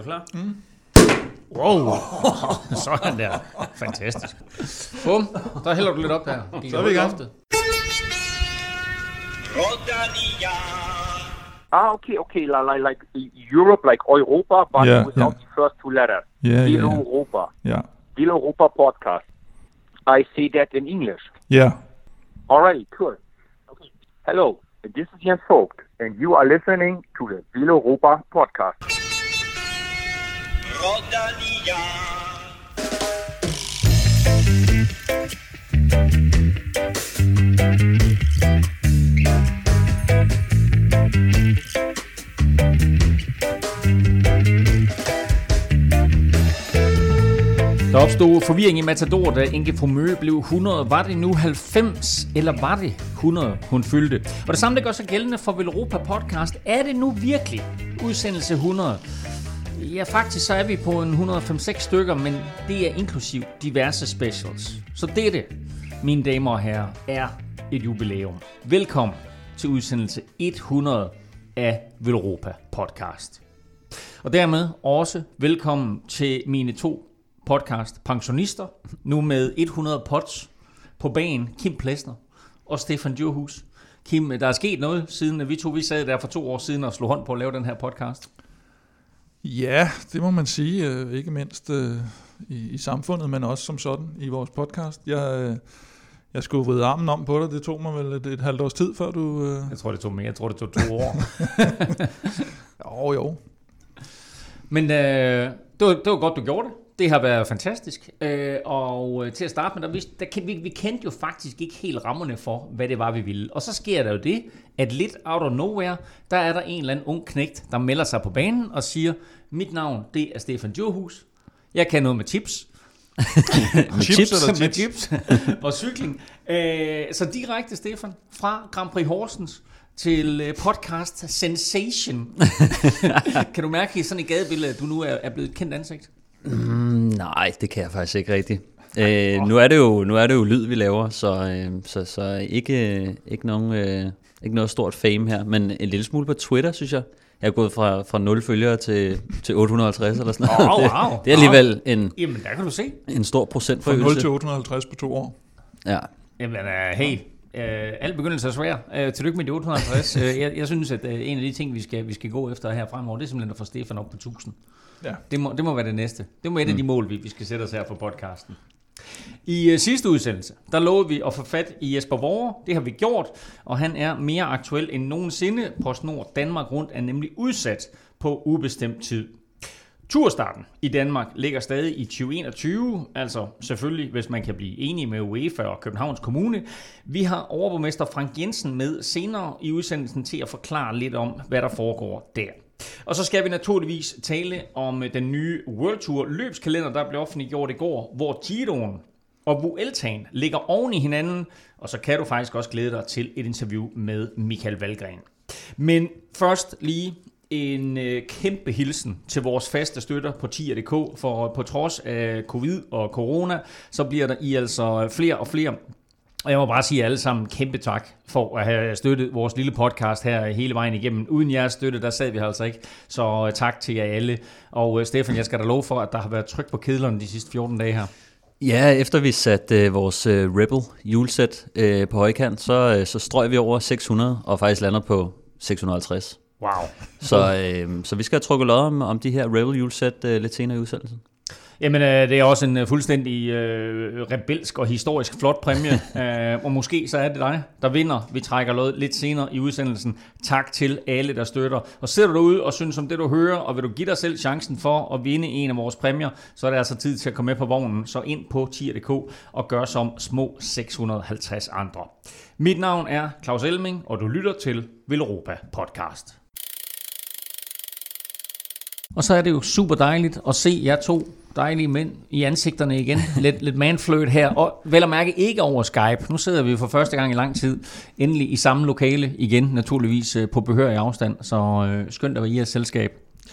du klar? Mm. Wow, sådan der. Fantastisk. Bum, der hælder du lidt op her. Så er vi i gang. Ah, okay, okay, like, like, like Europe, like Europa, but Yeah, without yeah. the first two letters. Yeah, Deal yeah, yeah. Europa. Yeah. Deal Europa podcast. I say that in English. Yeah. Alright, cool. Okay. Hello, this is Jens Vogt, and you are listening to the Deal Europa podcast. Der opstod forvirring i Matador, da Inge Formø blev 100. Var det nu 90, eller var det 100, hun fyldte? Og det samme det gør sig gældende for Velropa Podcast. Er det nu virkelig udsendelse 100? Ja, faktisk så er vi på en 105-6 stykker, men det er inklusiv diverse specials. Så dette, mine damer og herrer, er et jubilæum. Velkommen til udsendelse 100 af Velropa Podcast. Og dermed også velkommen til mine to podcast pensionister, nu med 100 pots på banen, Kim Plesner og Stefan Djurhus. Kim, der er sket noget, siden vi to vi sad der for to år siden og slog hånd på at lave den her podcast. Ja, det må man sige, øh, ikke mindst øh, i, i samfundet, men også som sådan i vores podcast. Jeg, øh, jeg skulle vride armen om på dig, det tog mig vel et, et halvt års tid, før du... Jeg tror, det tog mere. Jeg tror, det tog to år. Jo, jo. Men øh, det, var, det var godt, du gjorde det. Det har været fantastisk. Øh, og øh, til at starte med, der, vidste, der, vi, vi kendte jo faktisk ikke helt rammerne for, hvad det var, vi ville. Og så sker der jo det, at lidt out of nowhere, der er der en eller anden ung knægt, der melder sig på banen og siger, mit navn, det er Stefan Djurhus. Jeg kan noget med tips. Med chips eller med chips og cykling. Øh, så direkte, Stefan, fra Grand Prix Horsens til øh, podcast Sensation. kan du mærke i sådan et gadebillede, at du nu er, er blevet et kendt ansigt? Mm, nej, det kan jeg faktisk ikke rigtigt. Øh, nu, er det jo, nu er det jo lyd, vi laver, så, øh, så, så ikke, ikke, nogen, øh, ikke noget stort fame her, men en lille smule på Twitter, synes jeg. Jeg er gået fra, fra 0 følgere til, til 850 eller sådan noget. Wow, det, wow, det er alligevel en, Jamen, der kan du se. en stor procent Fra 0 forøgelse. til 850 på to år. Ja. Jamen, uh, hey, uh, alt begyndelse er svær. Uh, tillykke med de 850. uh, jeg, jeg synes, at uh, en af de ting, vi skal, vi skal gå efter her fremover, det er simpelthen at få Stefan op på 1000. Ja. Det må, det må være det næste. Det må et af de mål, vi, vi skal sætte os her på podcasten. I uh, sidste udsendelse, der lovede vi at få fat i Jesper Vore. Det har vi gjort, og han er mere aktuel end nogensinde. PostNord Danmark Rundt er nemlig udsat på ubestemt tid. Turstarten i Danmark ligger stadig i 2021, altså selvfølgelig, hvis man kan blive enige med UEFA og Københavns Kommune. Vi har overborgmester Frank Jensen med senere i udsendelsen til at forklare lidt om, hvad der foregår der. Og så skal vi naturligvis tale om øh, den nye World Tour løbskalender, der blev offentliggjort i går, hvor Giroen og Vueltaen ligger oven i hinanden, og så kan du faktisk også glæde dig til et interview med Michael Valgren. Men først lige en øh, kæmpe hilsen til vores faste støtter på tier.dk, for øh, på trods af covid og corona, så bliver der i altså flere og flere og jeg må bare sige alle sammen kæmpe tak for at have støttet vores lille podcast her hele vejen igennem. Uden jeres støtte, der sad vi her altså ikke. Så øh, tak til jer alle. Og øh, Stefan, jeg skal da love for, at der har været tryk på kedlerne de sidste 14 dage her. Ja, efter vi satte øh, vores øh, Rebel julesæt øh, på højkant, så, øh, så strøg vi over 600 og faktisk lander på 650. Wow. Så, øh, så vi skal have trukket lod om, om de her Rebel julesæt øh, lidt senere i udsendelsen. Jamen, øh, det er også en øh, fuldstændig øh, rebelsk og historisk flot præmie, øh, og måske så er det dig, der vinder. Vi trækker lod lidt senere i udsendelsen. Tak til alle, der støtter. Og sidder du derude og synes om det, du hører, og vil du give dig selv chancen for at vinde en af vores præmier, så er det altså tid til at komme med på vognen. Så ind på tier.dk og gør som små 650 andre. Mit navn er Claus Elming, og du lytter til Villeuropa Podcast. Og så er det jo super dejligt at se jer to dejlige mænd i ansigterne igen. Lidt, lidt manflirt her, og vel at mærke ikke over Skype. Nu sidder vi for første gang i lang tid endelig i samme lokale igen, naturligvis øh, på behørig afstand. Så øh, skønt at være i jeres selskab.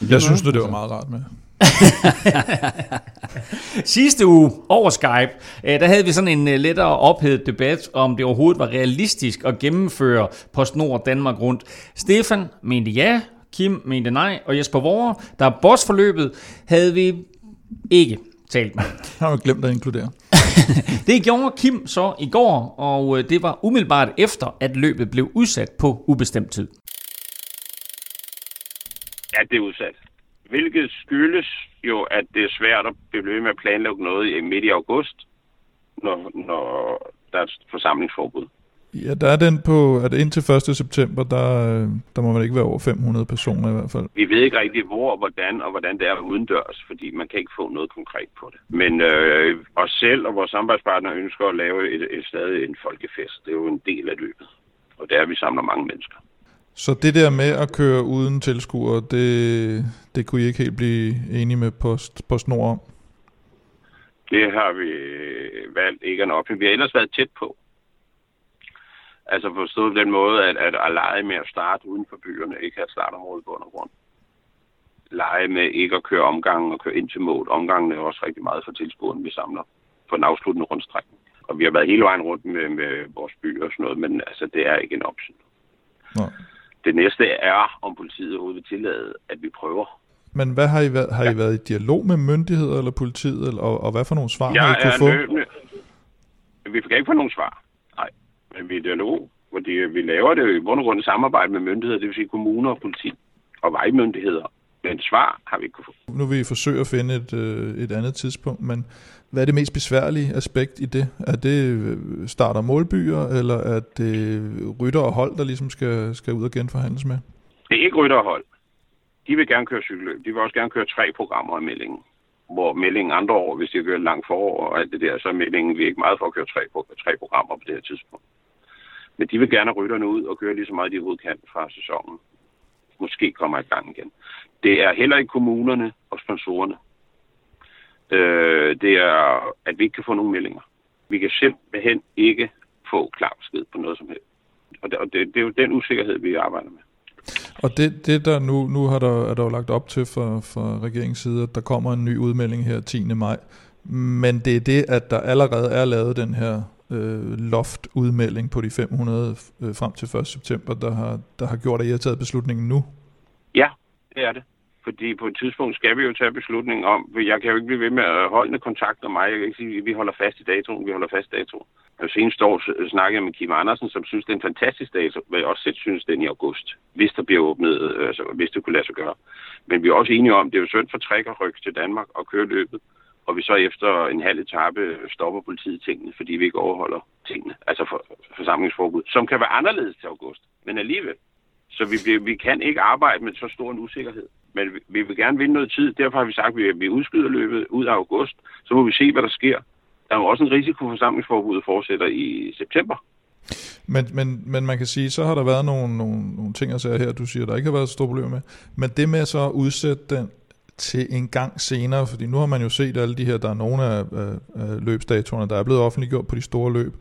Jeg synes, det var meget rart med. Sidste uge over Skype, øh, der havde vi sådan en øh, lettere ophedet debat, om det overhovedet var realistisk at gennemføre PostNord Danmark rundt. Stefan mente ja, Kim mente nej, og Jesper Vore, der er bossforløbet, havde vi ikke talt med. Jeg har glemt at inkludere. Det gjorde Kim så i går, og øh, det var umiddelbart efter, at løbet blev udsat på ubestemt tid. Ja, det er udsat. Hvilket skyldes jo, at det er svært at blive ved med at planlægge noget i midt i august, når, når der er et forsamlingsforbud. Ja, der er den på, at indtil 1. september, der, øh, der må man ikke være over 500 personer i hvert fald. Vi ved ikke rigtig, hvor og hvordan, og hvordan det er udendørs, fordi man kan ikke få noget konkret på det. Men øh, os selv og vores samarbejdspartnere ønsker at lave et, et stadig en folkefest. Det er jo en del af løbet, og er, at vi samler mange mennesker. Så det der med at køre uden tilskuere, det, det kunne I ikke helt blive enige med Post, PostNord om? Det har vi valgt ikke at opfylde. Vi har ellers været tæt på. Altså forstået på den måde, at, at, at lege med at starte uden for byerne, ikke have startområdet på grund. Lege med ikke at køre omgangen og køre ind til mål. Omgangen er også rigtig meget for tilskuerne, vi samler på den afsluttende rundstrækning. Og vi har været hele vejen rundt med, med vores byer og sådan noget, men altså, det er ikke en option. Nej. Det næste er, om politiet overhovedet vil tillade, at vi prøver. Men hvad har I været? Har I været i dialog med myndigheder eller politiet, eller, og, og hvad for nogle svar har I Jeg kunne få? løbende. Vi kan ikke få nogen svar. Men vi er i dialog, fordi vi laver det jo i bund og grund i samarbejde med myndigheder, det vil sige kommuner og politi og vejmyndigheder. Men svar har vi ikke kunne få. Nu vil I forsøge at finde et, øh, et andet tidspunkt, men hvad er det mest besværlige aspekt i det? Er det øh, starter målbyer, eller er det rytter og hold, der ligesom skal, skal ud og genforhandles med? Det er ikke rytterhold. De vil gerne køre cykelløb. De vil også gerne køre tre programmer af meldingen. Hvor meldingen andre år, hvis de har kørt langt forår og alt det der, så er meldingen vi er ikke meget for at køre tre, tre programmer på det her tidspunkt. Men de vil gerne have rytterne ud og køre lige så meget, de overhovedet kan fra sæsonen. Måske kommer i gang igen. Det er heller ikke kommunerne og sponsorerne. Øh, det er, at vi ikke kan få nogen meldinger. Vi kan simpelthen ikke få klar besked på noget som helst. Og det, og det, det er jo den usikkerhed, vi arbejder med. Og det, det der nu, nu har der, er der jo lagt op til fra, fra regeringens side, at der kommer en ny udmelding her 10. maj. Men det er det, at der allerede er lavet den her øh, loft-udmelding på de 500 øh, frem til 1. september, der har, der har gjort, at I har taget beslutningen nu. Ja, det er det. Fordi på et tidspunkt skal vi jo tage beslutningen om, for jeg kan jo ikke blive ved med at holde kontakt med mig. Jeg kan ikke sige, at vi holder fast i datoen, vi holder fast i datoen. Jeg seneste år snakkede jeg med Kim Andersen, som synes, det er en fantastisk dato, hvad jeg også selv synes, den i august, hvis der bliver åbnet, øh, altså hvis det kunne lade sig gøre. Men vi er også enige om, at det er jo synd for træk og ryg til Danmark og køre løbet, og vi så efter en halv etape stopper politiet tingene, fordi vi ikke overholder tingene, altså for, forsamlingsforbud, som kan være anderledes til august, men alligevel. Så vi, bliver- vi kan ikke arbejde med så stor en usikkerhed. Men vi, vi vil gerne vinde noget tid. Derfor har vi sagt, at vi, vi udskyder løbet ud af august. Så må vi se, hvad der sker. Der er jo også en risiko for, at forsamlingsforbuddet fortsætter i september. Men, men, men man kan sige, så har der været nogle, nogle, nogle ting og sager her, du siger, der ikke har været så store problemer med. Men det med så at udsætte den til en gang senere, fordi nu har man jo set alle de her, der er nogle af, øh, løbsdatoerne, der er blevet offentliggjort på de store løb.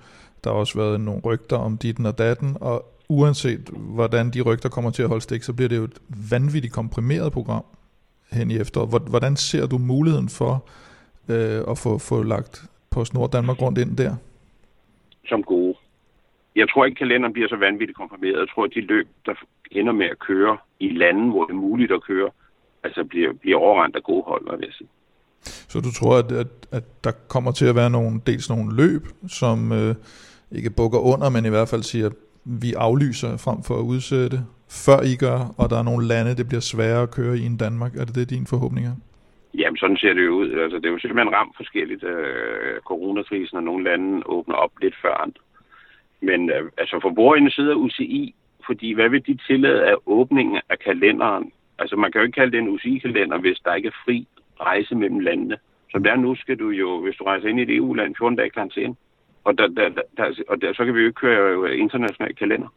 Der har også været nogle rygter om ditten og datten, og uanset hvordan de rygter kommer til at holde stik, så bliver det jo et vanvittigt komprimeret program hen i efteråret. Hvordan ser du muligheden for øh, at få, få lagt på Snor Danmark rundt ind der? som gode. Jeg tror ikke, kalenderen bliver så vanvittigt komprimeret. Jeg tror, at de løb, der ender med at køre i lande, hvor det er muligt at køre, altså bliver, bliver overrendt af gode hold, vil jeg sige. Så du tror, at, at, at der kommer til at være nogle, dels nogle løb, som øh, ikke bukker under, men i hvert fald siger, vi aflyser frem for at udsætte, før I gør, og der er nogle lande, det bliver sværere at køre i end Danmark. Er det det, din forhåbning er? Jamen, sådan ser det jo ud. Altså, det er jo simpelthen ramt forskelligt. Øh, coronakrisen og nogle lande åbner op lidt før andre. Men øh, altså, for bordenden sidder UCI, fordi hvad vil de tillade af åbningen af kalenderen? Altså, man kan jo ikke kalde det en UCI-kalender, hvis der ikke er fri rejse mellem landene. Som det er nu, skal du jo, hvis du rejser ind i et EU-land, 14 dage karantæne. Og, der, der, der, der, og der, så kan vi jo ikke køre jo international kalender.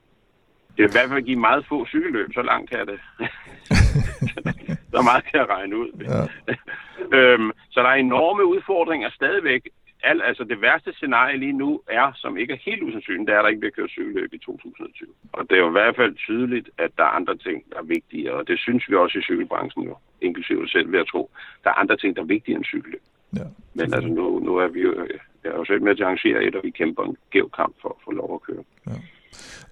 Det er i hvert fald give meget få cykelløb, så langt kan det. så meget kan jeg regne ud. Ja. øhm, så der er enorme udfordringer stadigvæk. Al, altså det værste scenarie lige nu er, som ikke er helt usandsynligt, det er, at der ikke bliver kørt cykelløb i 2020. Og det er jo i hvert fald tydeligt, at der er andre ting, der er vigtige, og det synes vi også i cykelbranchen jo, inklusive selv ved at tro. Der er andre ting, der er vigtigere end cykelløb. Ja. Men altså nu, nu er vi jo, jeg er jo selv med til at arrangere et, og vi kæmper en gæv kamp for at få lov at køre.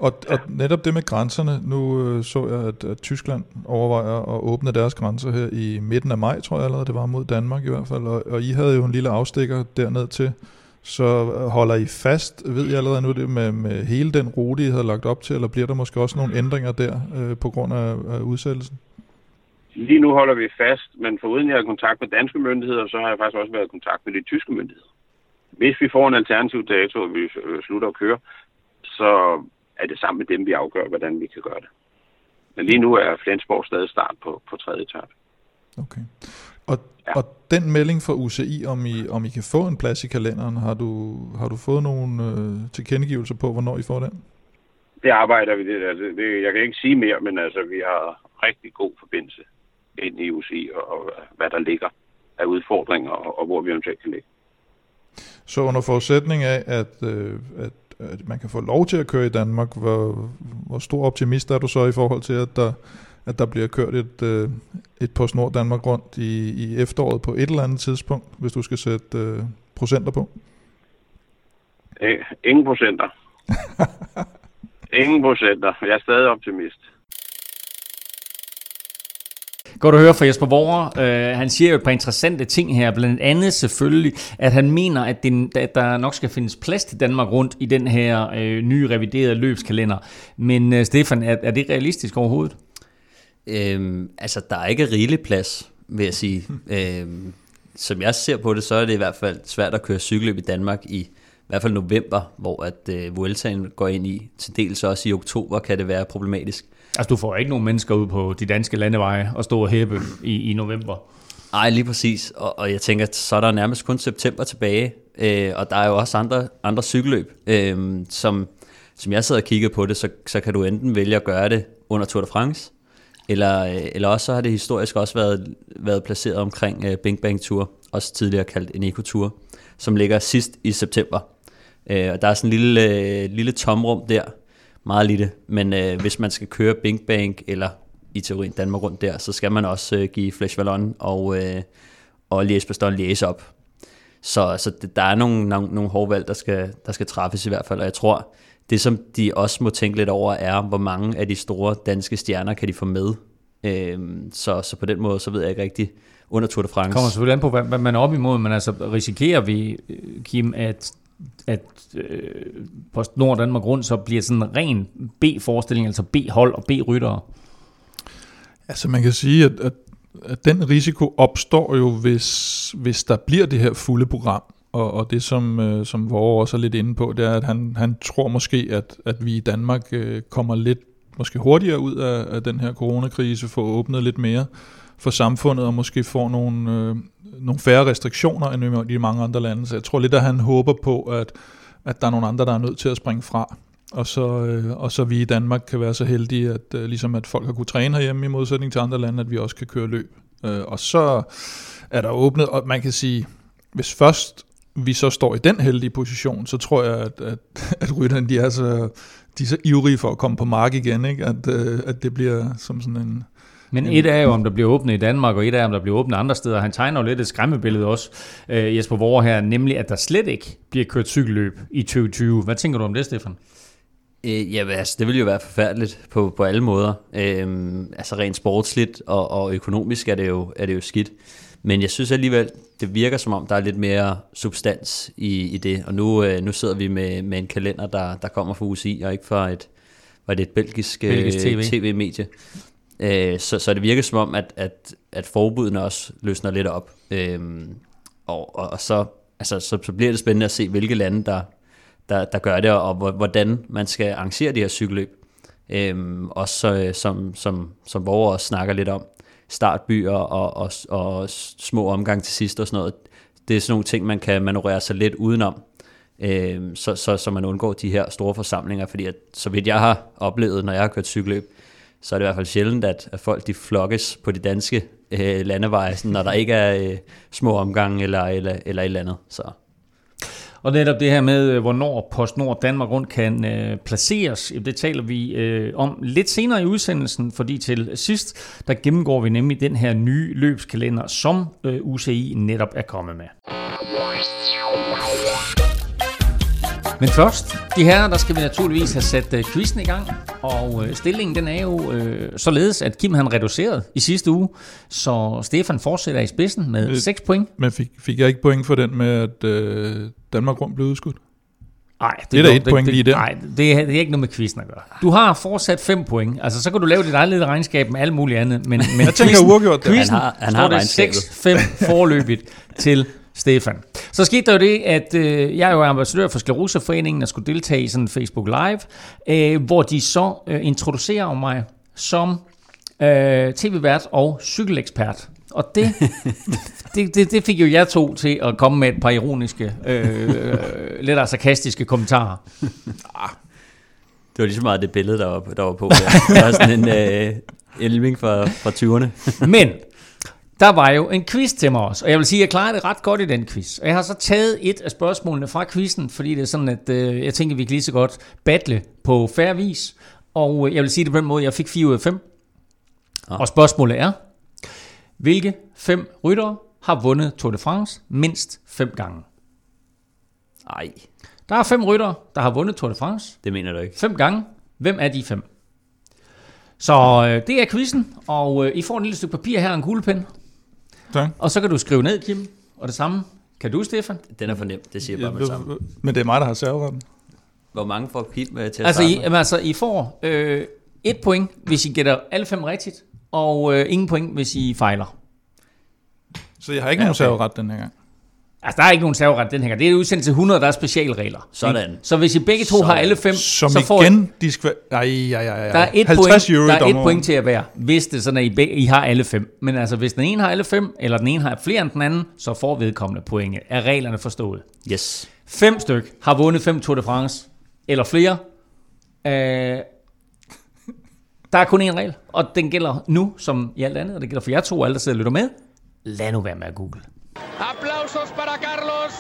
Ja. Og, netop det med grænserne, nu øh, så jeg, at, at Tyskland overvejer at åbne deres grænser her i midten af maj, tror jeg allerede, det var mod Danmark i hvert fald, og, og I havde jo en lille afstikker derned til, så øh, holder I fast, ved jeg allerede nu det med, med hele den rute, I havde lagt op til, eller bliver der måske også nogle ændringer der øh, på grund af, af udsættelsen? Lige nu holder vi fast, men foruden jeg har kontakt med danske myndigheder, så har jeg faktisk også været i kontakt med de tyske myndigheder. Hvis vi får en alternativ dato, og vi øh, slutter at køre, så er det sammen med dem, vi afgør, hvordan vi kan gøre det. Men lige nu er Flensborg stadig start på, på tredje etape. Okay. Og, ja. og den melding fra UCI, om I, om I kan få en plads i kalenderen, har du, har du fået nogle øh, tilkendegivelser på, hvornår I får den? Det arbejder vi. Det, altså, det, jeg kan ikke sige mere, men altså, vi har rigtig god forbindelse ind i UCI, og, og hvad der ligger af udfordringer, og, og hvor vi eventuelt kan ligge. Så under forudsætning af, at, øh, at, at man kan få lov til at køre i Danmark, hvor, hvor stor optimist er du så i forhold til, at der, at der bliver kørt et, øh, et PostNord Danmark rundt i, i efteråret på et eller andet tidspunkt, hvis du skal sætte øh, procenter på? Øh, ingen procenter. ingen procenter. Jeg er stadig optimist. Godt at høre fra Jesper Vore. Uh, han siger jo et par interessante ting her, blandt andet selvfølgelig, at han mener, at, det, at der nok skal findes plads til Danmark rundt i den her uh, nye reviderede løbskalender. Men uh, Stefan, er, er det realistisk overhovedet? Øhm, altså, der er ikke rigelig plads, vil jeg sige. øhm, som jeg ser på det, så er det i hvert fald svært at køre cykelløb i Danmark i i hvert fald november, hvor at øh, Vueltaen går ind i. Til dels også i oktober kan det være problematisk. Altså, du får ikke nogen mennesker ud på de danske landeveje og stå og hæppe i, i november. Nej, lige præcis. Og, og jeg tænker, så er der nærmest kun september tilbage. Øh, og der er jo også andre, andre cykelløb, øh, som, som jeg sidder og kigger på det, så, så kan du enten vælge at gøre det under Tour de France, eller, øh, eller også så har det historisk også været, været placeret omkring øh, Bing Bang Tour, også tidligere kaldt en Eco Tour, som ligger sidst i september. Øh, og der er sådan en lille, øh, lille tomrum der, meget lille, men øh, hvis man skal køre Bing Bang eller i teorien Danmark rundt der, så skal man også øh, give Flash Vallon og, øh, og Lies Baston Lies op. Så, så det, der er nogle, nogle, nogle hårde valg, der skal, der skal træffes i hvert fald, og jeg tror, det som de også må tænke lidt over, er, hvor mange af de store danske stjerner kan de få med. Øh, så, så på den måde, så ved jeg ikke rigtigt, under Tour de France. Det kommer selvfølgelig an på, hvad, hvad man er op imod, men altså risikerer vi, øh, Kim, at at øh, på Nord Danmark Rundt så bliver sådan en ren B-forestilling, altså B-hold og B-ryttere? Altså man kan sige, at, at, at den risiko opstår jo, hvis, hvis der bliver det her fulde program. Og, og det, som, øh, som Vore også er lidt inde på, det er, at han, han tror måske, at, at vi i Danmark øh, kommer lidt måske hurtigere ud af, af den her coronakrise, får åbnet lidt mere for samfundet, og måske får nogle, øh, nogle færre restriktioner end i mange andre lande. Så jeg tror lidt, at han håber på, at, at der er nogle andre, der er nødt til at springe fra. Og så, øh, og så vi i Danmark kan være så heldige, at øh, ligesom at folk har kunne træne herhjemme i modsætning til andre lande, at vi også kan køre løb. Øh, og så er der åbnet, og man kan sige, hvis først vi så står i den heldige position, så tror jeg, at, at, at rytterne de er, så, de er så ivrige for at komme på mark igen, ikke? At, øh, at det bliver som sådan en, men et er jo, om der bliver åbnet i Danmark, og et er, om der bliver åbnet andre steder. Han tegner jo lidt et skræmmebillede også, øh, Jesper Vore her, nemlig at der slet ikke bliver kørt cykelløb i 2020. Hvad tænker du om det, Stefan? Øh, ja, altså, det vil jo være forfærdeligt på, på alle måder. Øh, altså rent sportsligt og, og økonomisk er det, jo, er det jo skidt. Men jeg synes alligevel, det virker som om, der er lidt mere substans i, i det. Og nu, øh, nu sidder vi med, med en kalender, der, der kommer fra UCI, og ikke fra et, var det et belgisk, belgisk TV. TV-medie. Øh, så, så det virker som om, at, at, at forbudene også løsner lidt op. Øh, og, og, og så, altså, så, så bliver det spændende at se, hvilke lande, der, der, der gør det, og hvordan man skal arrangere de her cykelløb. Øh, også øh, som, som, som borgere også snakker lidt om, startbyer og, og, og små omgang til sidst og sådan noget. Det er sådan nogle ting, man kan manøvrere sig lidt udenom, øh, så, så, så man undgår de her store forsamlinger, fordi at, så vidt jeg har oplevet, når jeg har kørt cykelløb, så er det i hvert fald sjældent, at, at folk de flokkes på de danske øh, landeveje, sådan, når der ikke er øh, små omgange eller, eller, eller et eller andet. Så. Og netop det her med, øh, hvornår PostNord Danmark Rundt kan øh, placeres, det taler vi øh, om lidt senere i udsendelsen, fordi til sidst, der gennemgår vi nemlig den her nye løbskalender, som øh, UCI netop er kommet med. Men først, de her, der skal vi naturligvis have sat uh, quizzen i gang. Og uh, stillingen den er jo uh, således, at Kim han reduceret i sidste uge. Så Stefan fortsætter i spidsen med Øh. 6 point. Men fik, fik jeg ikke point for den med, at øh, Danmark rundt blev udskudt? Nej, Det er da et point lige der. Nej, det er, det er ikke noget med quizzen at gøre. Du har fortsat 5 point. Altså, så kan du lave dit eget lille regnskab med alt muligt andet. Men, men Jeg tænker uafgjort der. Quizzen Han har- han står har det regnskabet. 6-5 forløbigt til Stefan. Så skete der jo det, at øh, jeg er jo ambassadør for Skleroseforeningen og skulle deltage i sådan en Facebook Live, øh, hvor de så øh, introducerer mig som øh, tv-vært og cykelekspert. Og det, det, det, det fik jo jeg to til at komme med et par ironiske, øh, øh, lidt sarkastiske kommentarer. Det var lige så meget det billede, der var, der var på. Der. Det var sådan en øh, elving fra, fra 20'erne. Men der var jo en quiz til mig også, og jeg vil sige, at jeg klarede det ret godt i den quiz. Og jeg har så taget et af spørgsmålene fra quizzen, fordi det er sådan, at øh, jeg tænker, at vi kan lige så godt battle på færre vis. Og øh, jeg vil sige det på den måde, jeg fik 4 ud af 5. Ah. Og spørgsmålet er, hvilke fem ryttere har vundet Tour de France mindst fem gange? Nej, Der er fem ryttere, der har vundet Tour de France det mener du ikke. Fem gange. Hvem er de fem? Så øh, det er quizzen, og øh, I får en lille stykke papir her og en kuglepen. Tak. Og så kan du skrive ned, Kim. Og det samme kan du, Stefan. Den er for nem, det siger jeg bare med det samme. Men det er mig, der har serveretten. Hvor mange får Kim med til at Altså starte I, jamen, altså, I får øh, et point, hvis I gætter alle fem rigtigt, og øh, ingen point, hvis I fejler. Så jeg har ikke Ja, ja, nogen okay. serveret den her gang. Altså, der er ikke nogen serveret den her gang. Det er udsendt til 100, der er specialregler. Sådan. Så hvis I begge to Sådan. har alle fem, Som så får I igen, de skal... Ej, ej, ej, ej. Der er et 50 point, euro der er et point til at være, hvis det er sådan, at I, be, I har alle fem. Men altså, hvis den ene har alle fem, eller den ene har flere end den anden, så får vedkommende pointet. Er reglerne forstået? Yes. Fem styk har vundet fem Tour de France, eller flere. Øh, der er kun én regel, og den gælder nu, som i alt andet, og det gælder for jer to, og alle, der sidder og lytter med. Lad nu være med at google. Aplausos para Carlos,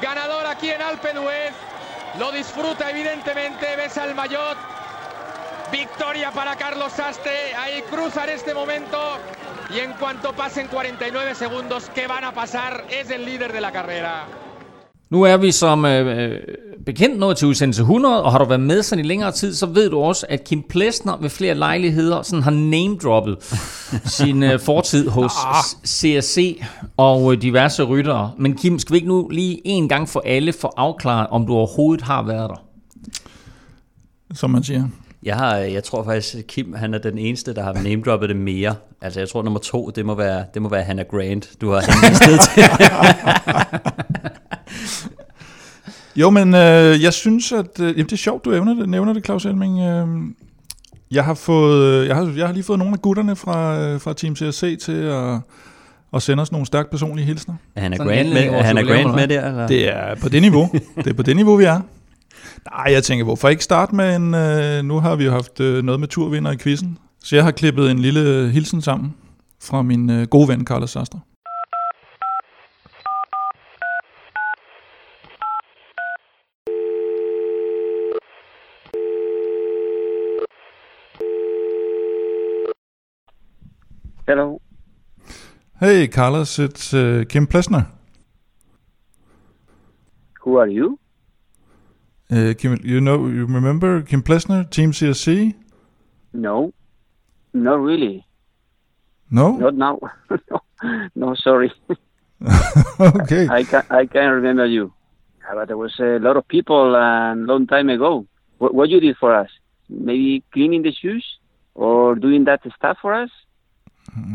ganador aquí en Alpe. Lo disfruta evidentemente, besa el maillot. Victoria para Carlos Saste, ahí cruza en este momento. Y en cuanto pasen 49 segundos, ¿qué van a pasar? Es el líder de la carrera. Nu er vi som øh, øh, bekendt nået til udsendelse 100, og har du været med sådan i længere tid, så ved du også, at Kim Plesner ved flere lejligheder sådan har name-droppet sin øh, fortid hos CSC og øh, diverse ryttere. Men Kim, skal vi ikke nu lige en gang for alle få afklaret, om du overhovedet har været der? Som man siger. Jeg, har, jeg tror faktisk, at Kim han er den eneste, der har name-droppet det mere. Altså jeg tror, nummer to, det må være, det må være Hannah Grant, du har henvist til. Jo, men øh, jeg synes, at øh, jamen, det er sjovt, du nævner det, nævner det Claus Elming. Øh, jeg har fået, øh, jeg har, jeg har lige fået nogle af gutterne fra, øh, fra Team CSC til at, at sende os nogle stærkt personlige hilsner. Er Sådan Grant, anledning med, er jubilæum, Grant eller med der? Eller? Det er på det niveau. det er på det niveau, vi er. Nej, jeg tænker, hvorfor ikke starte med en... Øh, nu har vi jo haft øh, noget med turvinder i quizzen. Så jeg har klippet en lille hilsen sammen fra min øh, gode ven, Carlos Sastre. Hello. Hey, Carlos, it's uh, Kim Plesner. Who are you? Uh, Kim, you know, you remember Kim Plesner, Team CSC? No. Not really. No? Not now. no. no, sorry. okay. I can I can't remember you. But there was a lot of people a long time ago. What, what you did for us? Maybe cleaning the shoes or doing that stuff for us?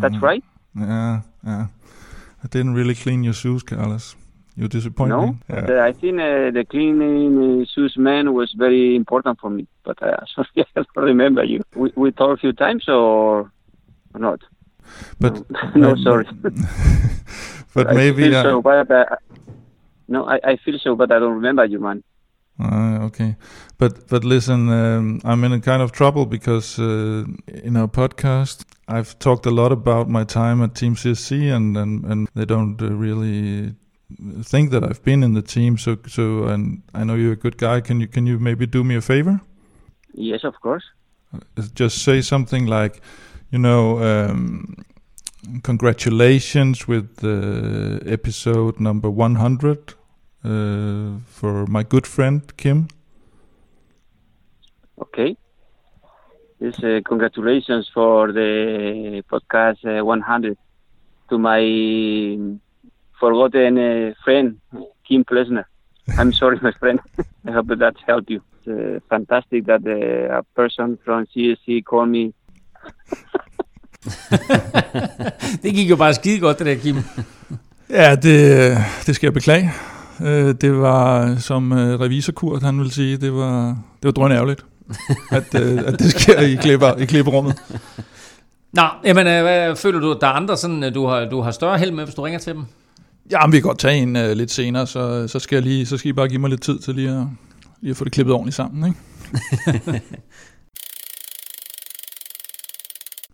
That's right. Yeah, yeah. I didn't really clean your shoes, Carlos. You disappoint No, me. But, uh, I think uh, the cleaning uh, shoes man was very important for me. But uh, sorry, I don't remember you. We, we talked a few times or, or not? But no, but- sorry. But I maybe feel I- so bad. uh, no, I, I feel so but I don't remember you, man. Ah, okay, but but listen, um, I'm in a kind of trouble because uh, in our podcast I've talked a lot about my time at Team CSC, and and, and they don't uh, really think that I've been in the team. So so, and I know you're a good guy. Can you can you maybe do me a favor? Yes, of course. Just say something like, you know. Um, Congratulations with uh, episode number 100. Uh, for my good friend Kim. Okay. Yes, uh, congratulations for the podcast uh, 100 to my forgotten uh, friend, Kim Plesner. I'm sorry, my friend. I hope that that helped you. It's uh, fantastic that uh, a person from CSC called me. det gik jo bare skide godt, det der, Kim. Ja, det, det skal jeg beklage. Øh, Det var, som øh, revisor Kurt, han vil sige, det var, det var drøn ærgerligt, at, øh, at det sker i, klipper, i klipperummet. Nå, jamen, øh, hvad føler du, der er andre, sådan, øh, du, har, du har større held med, hvis du ringer til dem? Ja, men vi kan godt tage en uh, lidt senere, så, så, skal jeg lige, så skal I bare give mig lidt tid til lige at, lige at få det klippet ordentligt sammen. Ikke?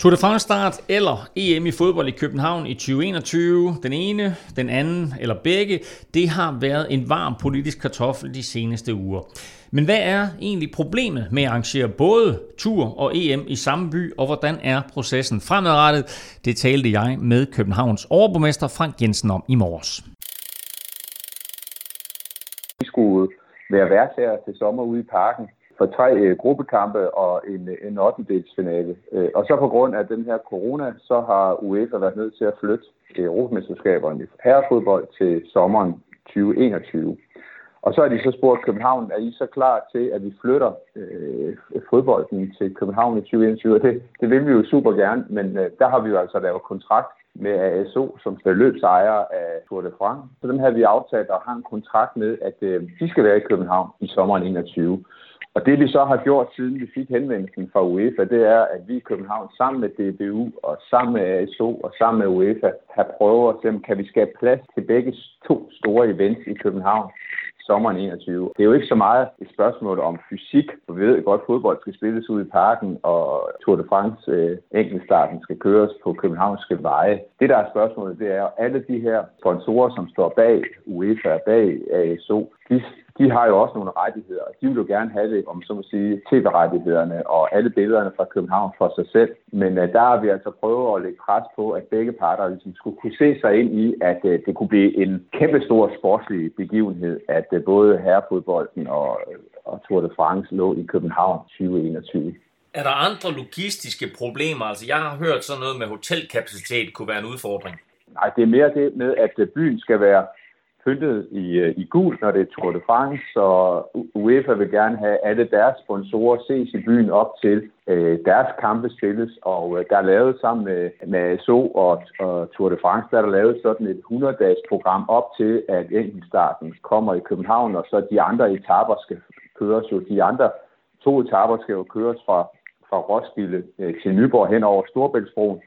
Tour de France start eller EM i fodbold i København i 2021, den ene, den anden eller begge, det har været en varm politisk kartoffel de seneste uger. Men hvad er egentlig problemet med at arrangere både tur og EM i samme by, og hvordan er processen fremadrettet? Det talte jeg med Københavns overborgmester Frank Jensen om i morges. Vi skulle være vært her til sommer ude i parken for tre øh, gruppekampe og en, øh, en 8. finale. Øh, og så på grund af den her corona, så har UEFA været nødt til at flytte Europamesterskaberne i herrefodbold til sommeren 2021. Og så har de så spurgt København, er I så klar til, at vi flytter øh, fodbolden til København i 2021? Og det, det vil vi jo super gerne, men øh, der har vi jo altså lavet kontrakt med ASO, som skal løbsejer af Tour de France. Så dem her vi aftalt og har en kontrakt med, at øh, de skal være i København i sommeren 21. Og det vi så har gjort, siden vi fik henvendelsen fra UEFA, det er, at vi i København sammen med DBU og sammen med ASO og sammen med UEFA har prøvet at se, kan vi skabe plads til begge to store events i København sommeren 21. Det er jo ikke så meget et spørgsmål om fysik, for vi ved godt, at fodbold skal spilles ud i parken, og Tour de France øh, enkeltstarten skal køres på københavnske veje. Det, der er spørgsmålet, det er, at alle de her sponsorer, som står bag UEFA, bag ASO, de de har jo også nogle rettigheder, og de vil jo gerne have det, om så må sige, tv-rettighederne og alle billederne fra København for sig selv. Men uh, der har vi altså prøvet at lægge pres på, at begge parter ligesom skulle kunne se sig ind i, at uh, det kunne blive en kæmpe stor sportslig begivenhed, at uh, både herrefodbolden og, og Tour de France lå i København 2021. Er der andre logistiske problemer? Altså, jeg har hørt sådan noget med hotelkapacitet kunne være en udfordring. Nej, det er mere det med, at byen skal være pyntet i, øh, i gul, når det er Tour de France, så UEFA vil gerne have alle deres sponsorer ses i byen op til øh, deres kampe spilles, og øh, der er lavet sammen med, med SO og, og Tour de France, der er der lavet sådan et 100-dages program op til, at enkeltstarten kommer i København, og så de andre etaper skal køres jo. De andre to etaper skal jo køres fra, fra Roskilde øh, til Nyborg hen over Storbæltsbroen,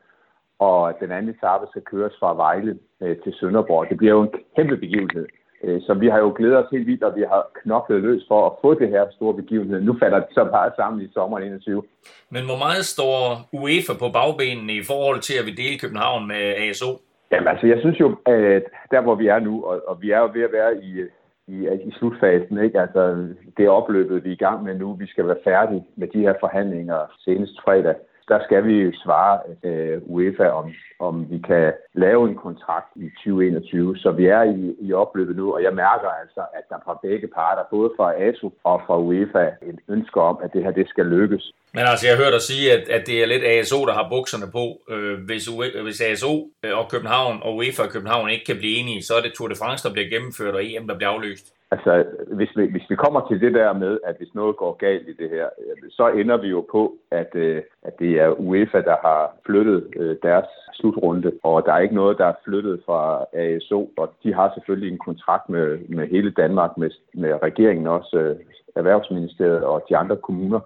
og den anden etape skal køres fra Vejle øh, til Sønderborg. Det bliver jo en kæmpe begivenhed. Øh, så vi har jo glædet os helt vildt, og vi har knoklet løs for at få det her store begivenhed. Nu falder det så bare sammen i sommeren 21. Men hvor meget står UEFA på bagbenene i forhold til at vi dele København med ASO? Jamen altså, jeg synes jo, at der hvor vi er nu, og, og vi er jo ved at være i, i, i slutfasen, ikke? Altså, det er opløbet, vi er i gang med nu. Vi skal være færdige med de her forhandlinger senest fredag der skal vi svare øh, UEFA, om, om vi kan lave en kontrakt i 2021. Så vi er i, i opløbet nu, og jeg mærker altså, at der fra begge parter, både fra ASO og fra UEFA, et ønske om, at det her det skal lykkes. Men altså, jeg hørte dig sige, at, at det er lidt ASO, der har bukserne på. Øh, hvis, UE, hvis ASO øh, og København og UEFA og København ikke kan blive enige, så er det Tour de France, der bliver gennemført, og EM, der bliver aflyst. Altså, hvis vi, hvis vi kommer til det der med, at hvis noget går galt i det her, øh, så ender vi jo på, at, øh, at det er UEFA, der har flyttet øh, deres slutrunde, og der er ikke noget, der er flyttet fra ASO, og de har selvfølgelig en kontrakt med, med hele Danmark, med, med regeringen også, Erhvervsministeriet og de andre kommuner.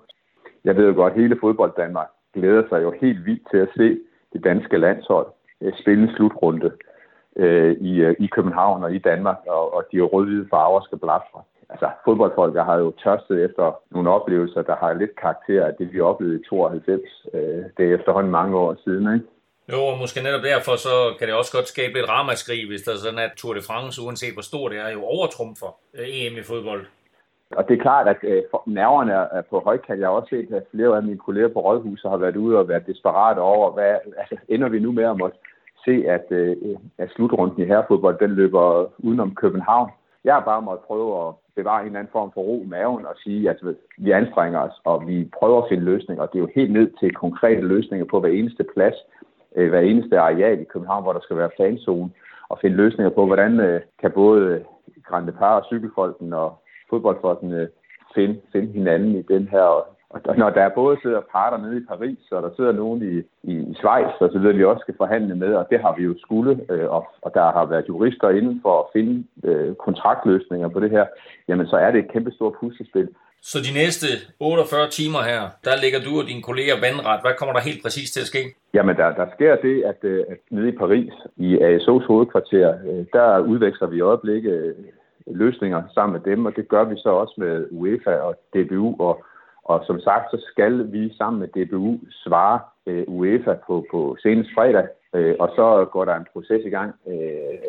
Jeg ved jo godt, at hele fodbold Danmark glæder sig jo helt vildt til at se det danske landshold spille en slutrunde øh, i, øh, i København og i Danmark, og, og de rød-hvide farver skal blafre. Altså, fodboldfolk har jo tørstet efter nogle oplevelser, der har lidt karakter af det, vi oplevede i 92. Øh, det er efterhånden mange år siden, ikke? Jo, og måske netop derfor, så kan det også godt skabe lidt ramaskrig, hvis der er sådan, at Tour de France, uanset hvor stor det er, jo overtrumfer øh, EM i fodbold. Og det er klart, at øh, nerverne er på højkant. Jeg har også set, at flere af mine kolleger på Rådhuset har været ude og været desperate over, hvad altså, ender vi nu med at måtte se, at, øh, at slutrunden i herrefodbold, den løber udenom København. Jeg har bare måttet prøve at bevare en eller anden form for ro i maven og sige, at vi anstrenger os, og vi prøver at finde løsninger. Og det er jo helt ned til konkrete løsninger på hver eneste plads, øh, hver eneste areal i København, hvor der skal være fanzone, og finde løsninger på, hvordan øh, kan både Grande Par og cykelfolken og fodboldfolkene finde, finde hinanden i den her og når der både sidder parter nede i Paris, og der sidder nogen i, i, i Schweiz, og så videre, vi også skal forhandle med, og det har vi jo skulle, øh, og, og der har været jurister inden for at finde øh, kontraktløsninger på det her, jamen så er det et kæmpe stort puslespil. Så de næste 48 timer her, der ligger du og dine kolleger vandret. Hvad kommer der helt præcis til at ske? Jamen, der, der sker det, at, øh, at nede i Paris, i ASO's hovedkvarter, øh, der udveksler vi i øjeblikket løsninger sammen med dem, og det gør vi så også med UEFA og DBU og og som sagt, så skal vi sammen med DBU svare øh, UEFA på, på senest fredag, øh, og så går der en proces i gang. Øh,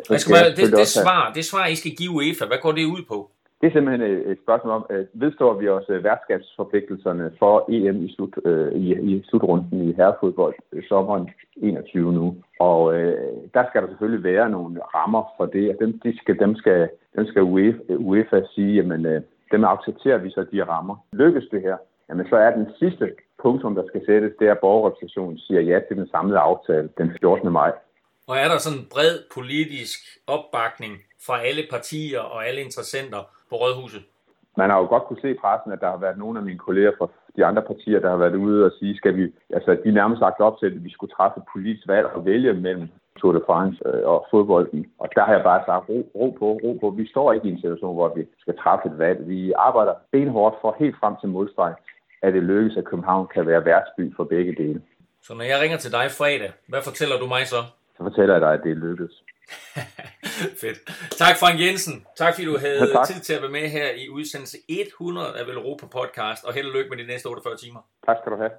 så skal man, det, det, svar, det svar, I skal give UEFA, hvad går det ud på? Det er simpelthen et spørgsmål om, at vedstår vi også værtskabsforpligtelserne for EM i, slut, øh, i, i slutrunden i herrefodbold sommeren 21 nu. Og øh, der skal der selvfølgelig være nogle rammer for det, og dem, de skal, dem skal, dem skal UEFA, UEFA sige, jamen øh, dem accepterer vi så de rammer. Lykkes det her, jamen så er den sidste punktum, der skal sættes, det er, at borgerrepræsentationen siger ja til den samlede aftale den 14. maj. Og er der sådan en bred politisk opbakning fra alle partier og alle interessenter på Rådhuset? Man har jo godt kunne se i pressen, at der har været nogle af mine kolleger fra de andre partier, der har været ude og sige, skal vi, altså de nærmest lagt op til, at vi skulle træffe et politisk valg og vælge mellem Tour de France øh, og fodbolden. Og der har jeg bare sagt, ro, ro på, ro på. Vi står ikke i en situation, hvor vi skal træffe et valg. Vi arbejder benhårdt for helt frem til modstreg, at det lykkes, at København kan være værtsby for begge dele. Så når jeg ringer til dig fredag, hvad fortæller du mig så? Så fortæller jeg dig, at det lykkes. Fedt. Tak Frank Jensen. Tak fordi du havde ja, tid til at være med her i udsendelse 100 af Velropa podcast, og held og lykke med de næste 48 timer. Tak skal du have.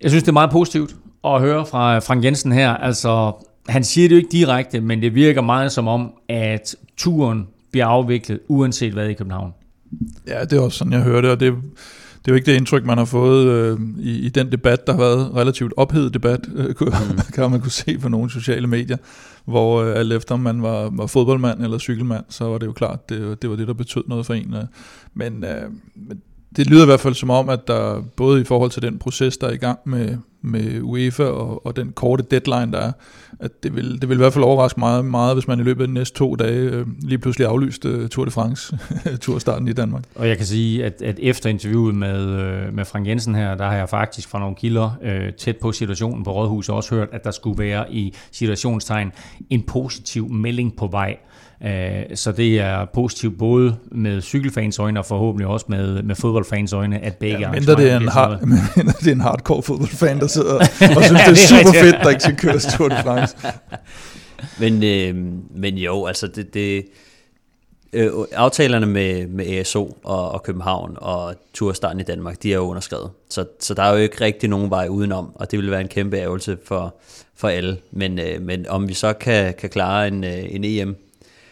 Jeg synes, det er meget positivt at høre fra Frank Jensen her. Altså, han siger det jo ikke direkte, men det virker meget som om, at turen bliver afviklet, uanset hvad i København. Ja, det er også sådan, jeg hører det, og det, det er jo ikke det indtryk, man har fået øh, i, i den debat, der har været relativt ophedet debat, øh, mm. kan man kunne se på nogle sociale medier, hvor øh, alt efter man var, var fodboldmand eller cykelmand, så var det jo klart, det, det var det, der betød noget for en. Øh. Men, øh, men det lyder i hvert fald som om, at der både i forhold til den proces, der er i gang med, med UEFA og, og den korte deadline, der er, at det vil, det vil i hvert fald overraske meget, meget hvis man i løbet af de næste to dage øh, lige pludselig aflyste øh, Tour de France, turstarten i Danmark. Og jeg kan sige, at, at efter interviewet med, øh, med Frank Jensen her, der har jeg faktisk fra nogle kilder øh, tæt på situationen på Rådhuset også hørt, at der skulle være i situationstegn en positiv melding på vej. Øh, så det er positivt både med cykelfans øjne og forhåbentlig også med, med fodboldfans øjne, at begge ja, mindre det er en, hard, mindre det er en hardcore fodboldfan, der sidder og synes, det er, er super fedt, der ikke skal køre Tour de France. men, øh, men jo, altså det, det øh, aftalerne med, med ASO og, og København og turstarten i Danmark, de er jo underskrevet. Så, så der er jo ikke rigtig nogen vej udenom, og det vil være en kæmpe ærgelse for, for alle. Men, øh, men om vi så kan, kan klare en, øh, en EM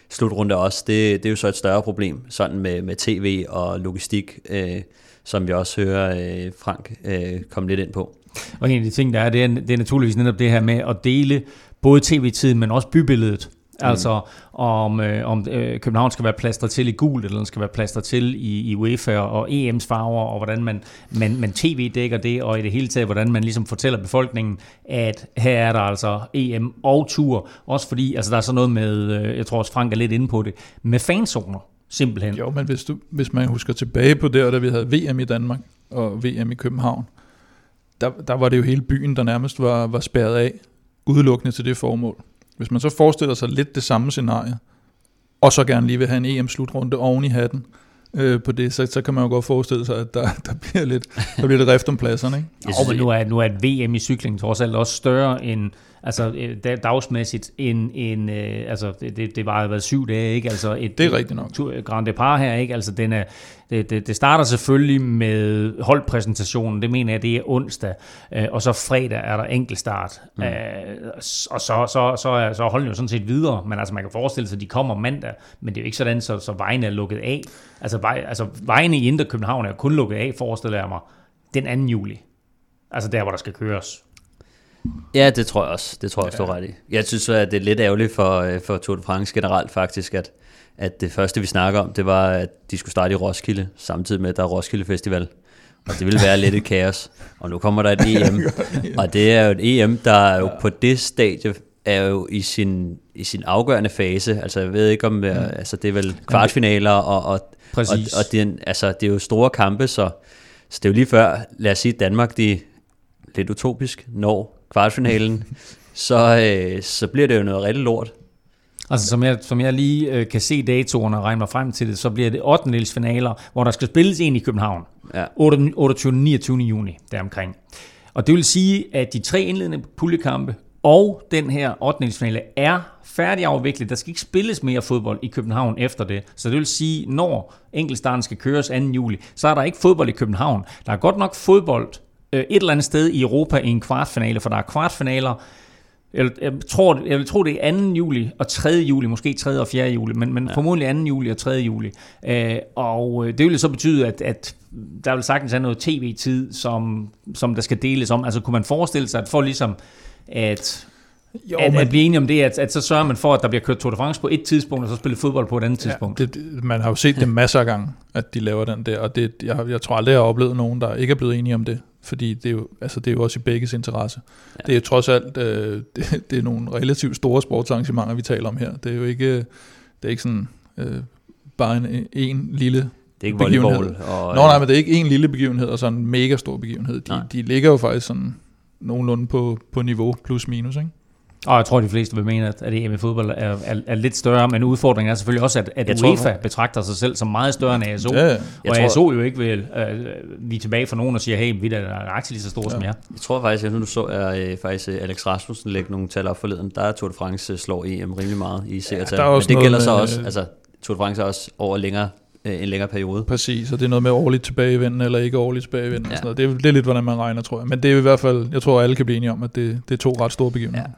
slutrunde også, det, det er jo så et større problem, sådan med, med tv og logistik, øh, som vi også hører øh, Frank øh, komme lidt ind på. Og en af de ting, der er, det er, det er naturligvis netop det her med at dele både tv-tiden, men også bybilledet. Mm. Altså om, øh, om øh, København skal være plastret til i gult, eller den skal være plastret til i, i UEFA og EM's farver, og hvordan man, man, man tv-dækker det, og i det hele taget, hvordan man ligesom fortæller befolkningen, at her er der altså EM og tur. Også fordi, altså der er så noget med, øh, jeg tror også Frank er lidt inde på det, med fanzoner simpelthen. Jo, men hvis, du, hvis man husker tilbage på det, da vi havde VM i Danmark og VM i København, der, der var det jo hele byen, der nærmest var, var spærret af, udelukkende til det formål. Hvis man så forestiller sig lidt det samme scenarie, og så gerne lige vil have en EM-slutrunde oven i hatten, øh, på det, så, så kan man jo godt forestille sig, at der, der bliver lidt, der bliver lidt rift om pladserne. Ikke? Jo, men nu er, nu er et VM i cykling trods alt også større end, altså øh, dagsmæssigt, end, end øh, altså det, det var været syv dage, ikke? Altså et, det er rigtigt nok. Tur, Grand Depart her, ikke? Altså den er, det, det, det starter selvfølgelig med holdpræsentationen, det mener jeg, det er onsdag, øh, og så fredag er der enkeltstart, mm. øh, og så, så, så, er, så er holden jo sådan set videre, men altså man kan forestille sig, at de kommer mandag, men det er jo ikke sådan, så, så vejen er lukket af. Altså, vej, altså vejene i Indre København er kun lukket af, forestiller jeg mig, den 2. juli. Altså der, hvor der skal køres. Ja, det tror jeg også. Det tror jeg også, du har ret i. Jeg synes, at det er lidt ærgerligt for, øh, for Tour de France generelt faktisk, at, at det første, vi snakker om, det var, at de skulle starte i Roskilde, samtidig med, at der er Roskilde Festival. Og det ville være lidt et kaos. Og nu kommer der et EM. Og det er jo et EM, der er jo på det stadie er jo i sin, i sin afgørende fase. Altså jeg ved ikke om, mm. altså det er vel kvartfinaler, og, og, og, Præcis. og det, er, en- altså, det er jo store kampe, så, så det er jo lige før, lad os sige, Danmark, de lidt utopisk, når kvartfinalen, så, øh, så bliver det jo noget rigtig lort. Altså, som jeg, som jeg lige øh, kan se datoerne og regne mig frem til det, så bliver det 8. finaler, hvor der skal spilles en i København. Ja. 28. 29. juni, deromkring. Og det vil sige, at de tre indledende puljekampe og den her 8. finale er færdigafviklet. Der skal ikke spilles mere fodbold i København efter det. Så det vil sige, når enkeltstarten skal køres 2. juli, så er der ikke fodbold i København. Der er godt nok fodbold øh, et eller andet sted i Europa i en kvartfinale, for der er kvartfinaler jeg, jeg, tror, jeg vil tro, det er 2. juli og 3. juli, måske 3. og 4. juli, men, men ja. formodentlig 2. juli og 3. juli. Øh, og øh, det vil så betyde, at, at der vil sagtens være noget tv-tid, som, som der skal deles om. Altså kunne man forestille sig, at for ligesom at, Jo, at, men- at blive enige om det, at, at så sørger man for, at der bliver kørt Tour de France på et tidspunkt, og så spille fodbold på et andet tidspunkt. Ja, det- man har jo set det masser af gange, at de laver den der, og det, jeg, jeg tror aldrig, jeg har oplevet nogen, der ikke er blevet enige om det, fordi det er jo, altså, det er jo også i begges interesse. Ja. Det er jo trods alt, øh, det, det er nogle relativt store sportsarrangementer, vi taler om her. Det er jo ikke, det er ikke sådan øh, bare en, en lille Det er ikke begivenhed. Og, Nå nej, men det er ikke en lille begivenhed, og sådan en mega stor begivenhed. Nej. De, de ligger jo faktisk sådan nogenlunde på, på niveau, plus minus, ikke? Og jeg tror, de fleste vil mene, at, at EM i fodbold er, er, er lidt større, men udfordringen er selvfølgelig også, at, at Jeg tror, UEFA du- betragter sig selv som meget større end ASO. Ja, ja. og tror- ASO jo ikke vil, øh, vi er tilbage for nogen og siger, hey, vi er nøjagtigt lige så store ja. som jer. Jeg tror faktisk, at nu du så, er øh, faktisk øh, Alex Rasmussen lægge nogle tal op forleden. Der er Tour de France øh, slår EM rimelig meget i seertal. er Men det gælder så også, altså Tour de France er også over længere, øh, en længere periode. Præcis, og det er noget med årligt tilbagevendende eller ikke årligt tilbagevendende. Ja. Ja. Og sådan noget. Det, er, det er lidt, hvordan man regner, tror jeg. Men det er i hvert fald, jeg tror, alle kan blive enige om, at det, det er to ret store begivenheder. Ja.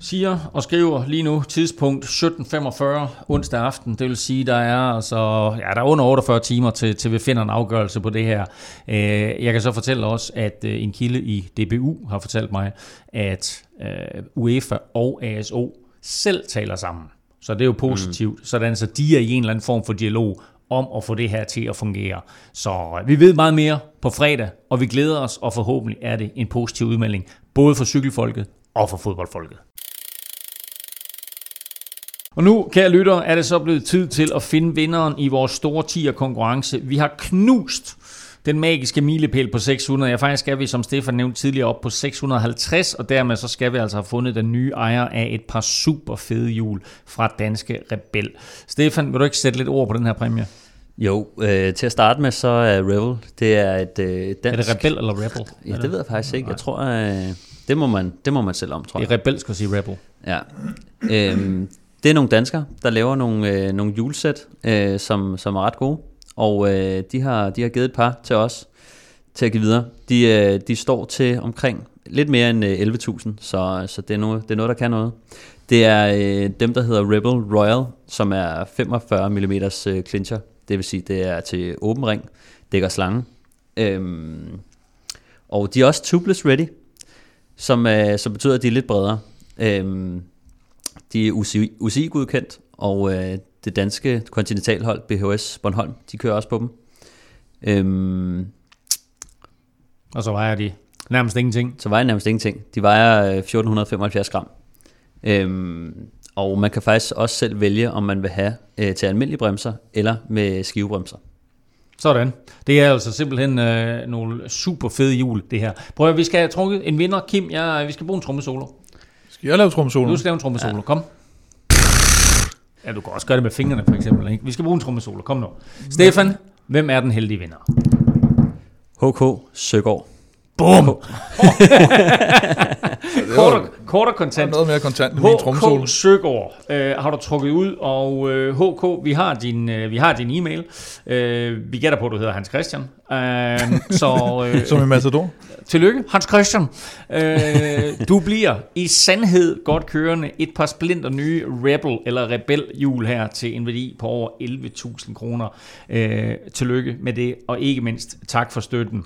Siger og skriver lige nu tidspunkt 17.45 onsdag aften. Det vil sige, der er altså ja, der er under 48 timer til, til vi finder en afgørelse på det her. Øh, Jeg kan så fortælle også, at øh, en kilde i DBU har fortalt mig, at øh, UEFA og ASO selv taler sammen. Så det er jo positivt. Mm. Sådan så de er i en eller anden form for dialog om at få det her til at fungere. Så vi ved meget mere på fredag, og vi glæder os, og forhåbentlig er det en positiv udmelding, både for cykelfolket og for fodboldfolket. Og nu, kære lytter, er det så blevet tid til at finde vinderen i vores store 10'er konkurrence. Vi har knust den magiske milepæl på 600. Ja, faktisk skal vi, som Stefan nævnte tidligere, op på 650, og dermed så skal vi altså have fundet den nye ejer af et par super fede hjul fra Danske Rebel. Stefan, vil du ikke sætte lidt ord på den her præmie? Jo, øh, til at starte med, så er Rebel, det er et øh, dansk... Er det Rebel eller Rebel? Ja, det ved jeg faktisk ikke. Jeg tror, øh, det, må man, det må man selv om, tror Det jeg. er Rebel, skal sige Rebel. Ja. Øhm, det er nogle danskere, der laver nogle, øh, nogle julesæt, øh, som, som er ret gode. Og øh, de, har, de har givet et par til os til at give videre. De, øh, de står til omkring lidt mere end øh, 11.000, så, så det, er noget, det er noget, der kan noget. Det er øh, dem, der hedder Rebel Royal, som er 45 mm øh, clincher. Det vil sige, det er til åben ring, dækker slange. Øhm, og de er også tubeless ready, som, øh, som betyder, at de er lidt bredere. Øhm, de er UCI, UCI-godkendt, og øh, det danske kontinentalhold, BHS Bornholm, de kører også på dem. Øhm, Og så vejer de nærmest ingenting. så vejer nærmest ingenting. De vejer øh, 1475 gram. Øhm, og man kan faktisk også selv vælge, om man vil have øh, til almindelige bremser, eller med skivebremser. Sådan. Det er altså simpelthen øh, nogle super fede hjul, det her. Prøv at, vi skal have trukket en vinder. Kim, jeg, vi skal bruge en trommesolo. Skal jeg lave trommesolo? Du skal lave en trommesolo. Ja. Kom. Ja, du kan også gøre det med fingrene, for eksempel. Ikke? Vi skal bruge en trommesolo. Kom nu. Stefan, hvem er den heldige vinder? HK Søgaard. Bum! kort, og, kort og kontant. Noget mere kontant end min trommesolo. HK Søgaard øh, har du trukket ud, og øh, HK, vi har din, øh, vi har din e-mail. Øh, vi gætter på, at du hedder Hans Christian. Øh, så øh, Som i Matador. tillykke, Hans Christian. Øh, du bliver i sandhed godt kørende et par splinter nye Rebel eller Rebel hjul her til en værdi på over 11.000 kroner. Øh, tillykke med det, og ikke mindst tak for støtten.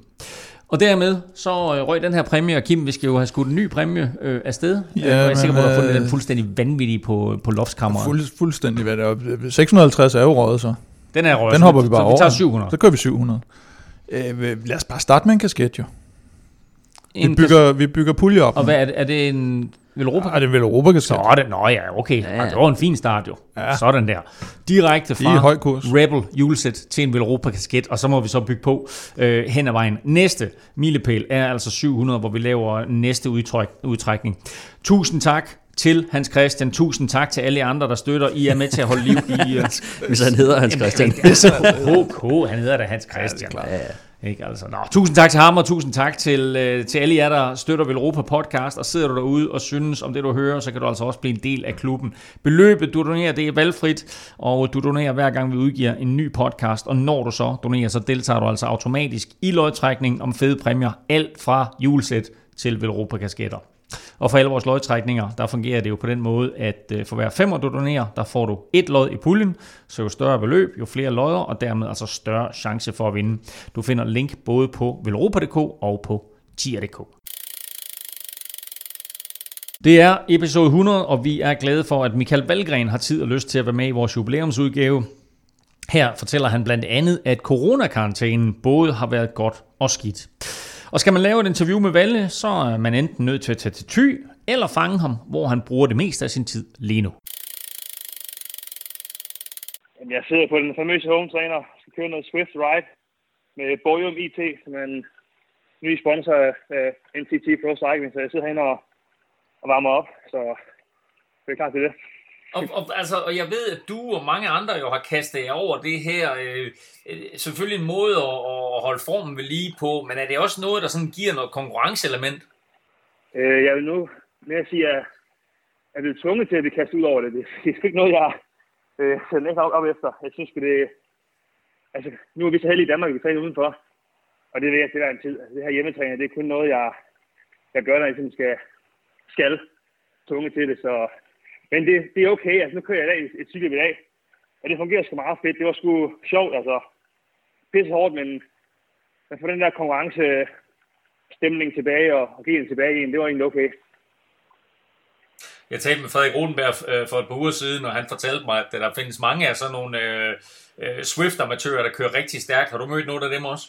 Og dermed så øh, røg den her præmie, og Kim, vi skal jo have skudt en ny præmie øh, afsted. Ja, jeg er sikker på, at du har fundet øh, den fuldstændig vanvittige på, på loftskammeret. Fuld, fuldstændig hvad det er. 650 er jo røget så. Den er røget. Den hopper vi bare så over. vi tager 700. Så kører vi 700. Øh, lad os bare starte med en kasket jo. Vi En bygger, vi bygger pulje op. Og hvad er det? Er det en Velropa? Ej, det er vel Europa kasket. Så er det, nå ja, okay. Ja, Ja, ja. Det var en fin start jo. Ja. Sådan der. Direkte er i fra høj kurs. Rebel julesæt til en Velropa kasket, og så må vi så bygge på øh, hen ad vejen. Næste milepæl er altså 700, hvor vi laver næste udtræk, udtrækning. Tusind tak til Hans Christian. Tusind tak til alle andre, der støtter. I er med til at holde liv i... Uh, Hvis han hedder Hans Christian. HK, han hedder da Hans Christian. Ja, ikke altså. Nå, tusind tak til ham, og tusind tak til, øh, til alle jer, der støtter Velropa Podcast, og sidder du derude og synes om det, du hører, så kan du altså også blive en del af klubben. Beløbet, du donerer, det er valgfrit, og du donerer hver gang, vi udgiver en ny podcast, og når du så donerer, så deltager du altså automatisk i lodtrækningen om fede præmier, alt fra julesæt til Velropa kasketter. Og for alle vores lodtrækninger, der fungerer det jo på den måde, at øh, for hver femmer du donerer, der får du et lod i puljen, så jo større beløb, jo flere lodder, og dermed altså større chance for at vinde. Du finder link både på velropa.dk og på tier.dk. Det er episode 100, og vi er glade for, at Michael Valgren har tid og lyst til at være med i vores jubilæumsudgave. Her fortæller han blandt andet, at coronakarantænen både har været godt og skidt. Og skal man lave et interview med Valle, så er man enten nødt til at tage til Ty, eller fange ham, hvor han bruger det meste af sin tid lige nu. Jeg sidder på den famøse home trainer, skal køre noget Swift Ride med Borium IT, som er en ny sponsor af NTT Pro Cycling, så jeg sidder herinde og, og varmer op, så det er klar til det. Og, og, altså, og jeg ved, at du og mange andre jo har kastet jer over det her. Øh, øh, selvfølgelig en måde at, at holde formen ved lige på, men er det også noget, der sådan giver noget konkurrenceelement? Øh, jeg vil nu mere sige, at jeg er blevet tvunget til at blive kastet ud over det. Det, det er sgu ikke noget, jeg øh, sætter ikke op, op efter. Jeg synes, at det, altså, nu er vi så heldige i Danmark, at vi træner udenfor, og det ved jeg til en tid. Altså, det her hjemmetræning, det er kun noget, jeg, jeg gør, når jeg ligesom skal, skal tunge til det, så men det, det er okay. Altså, nu kører jeg i dag et, et cykel i dag, og det fungerer sgu meget fedt. Det var sgu sjovt, altså. Pisse hårdt, men, men få den der konkurrence stemning tilbage og, og give den tilbage i en, det var egentlig okay. Jeg talte med Frederik Rodenberg øh, for et par uger siden, og han fortalte mig, at der findes mange af sådan nogle øh, øh, Swift-amatører, der kører rigtig stærkt. Har du mødt nogle af dem også?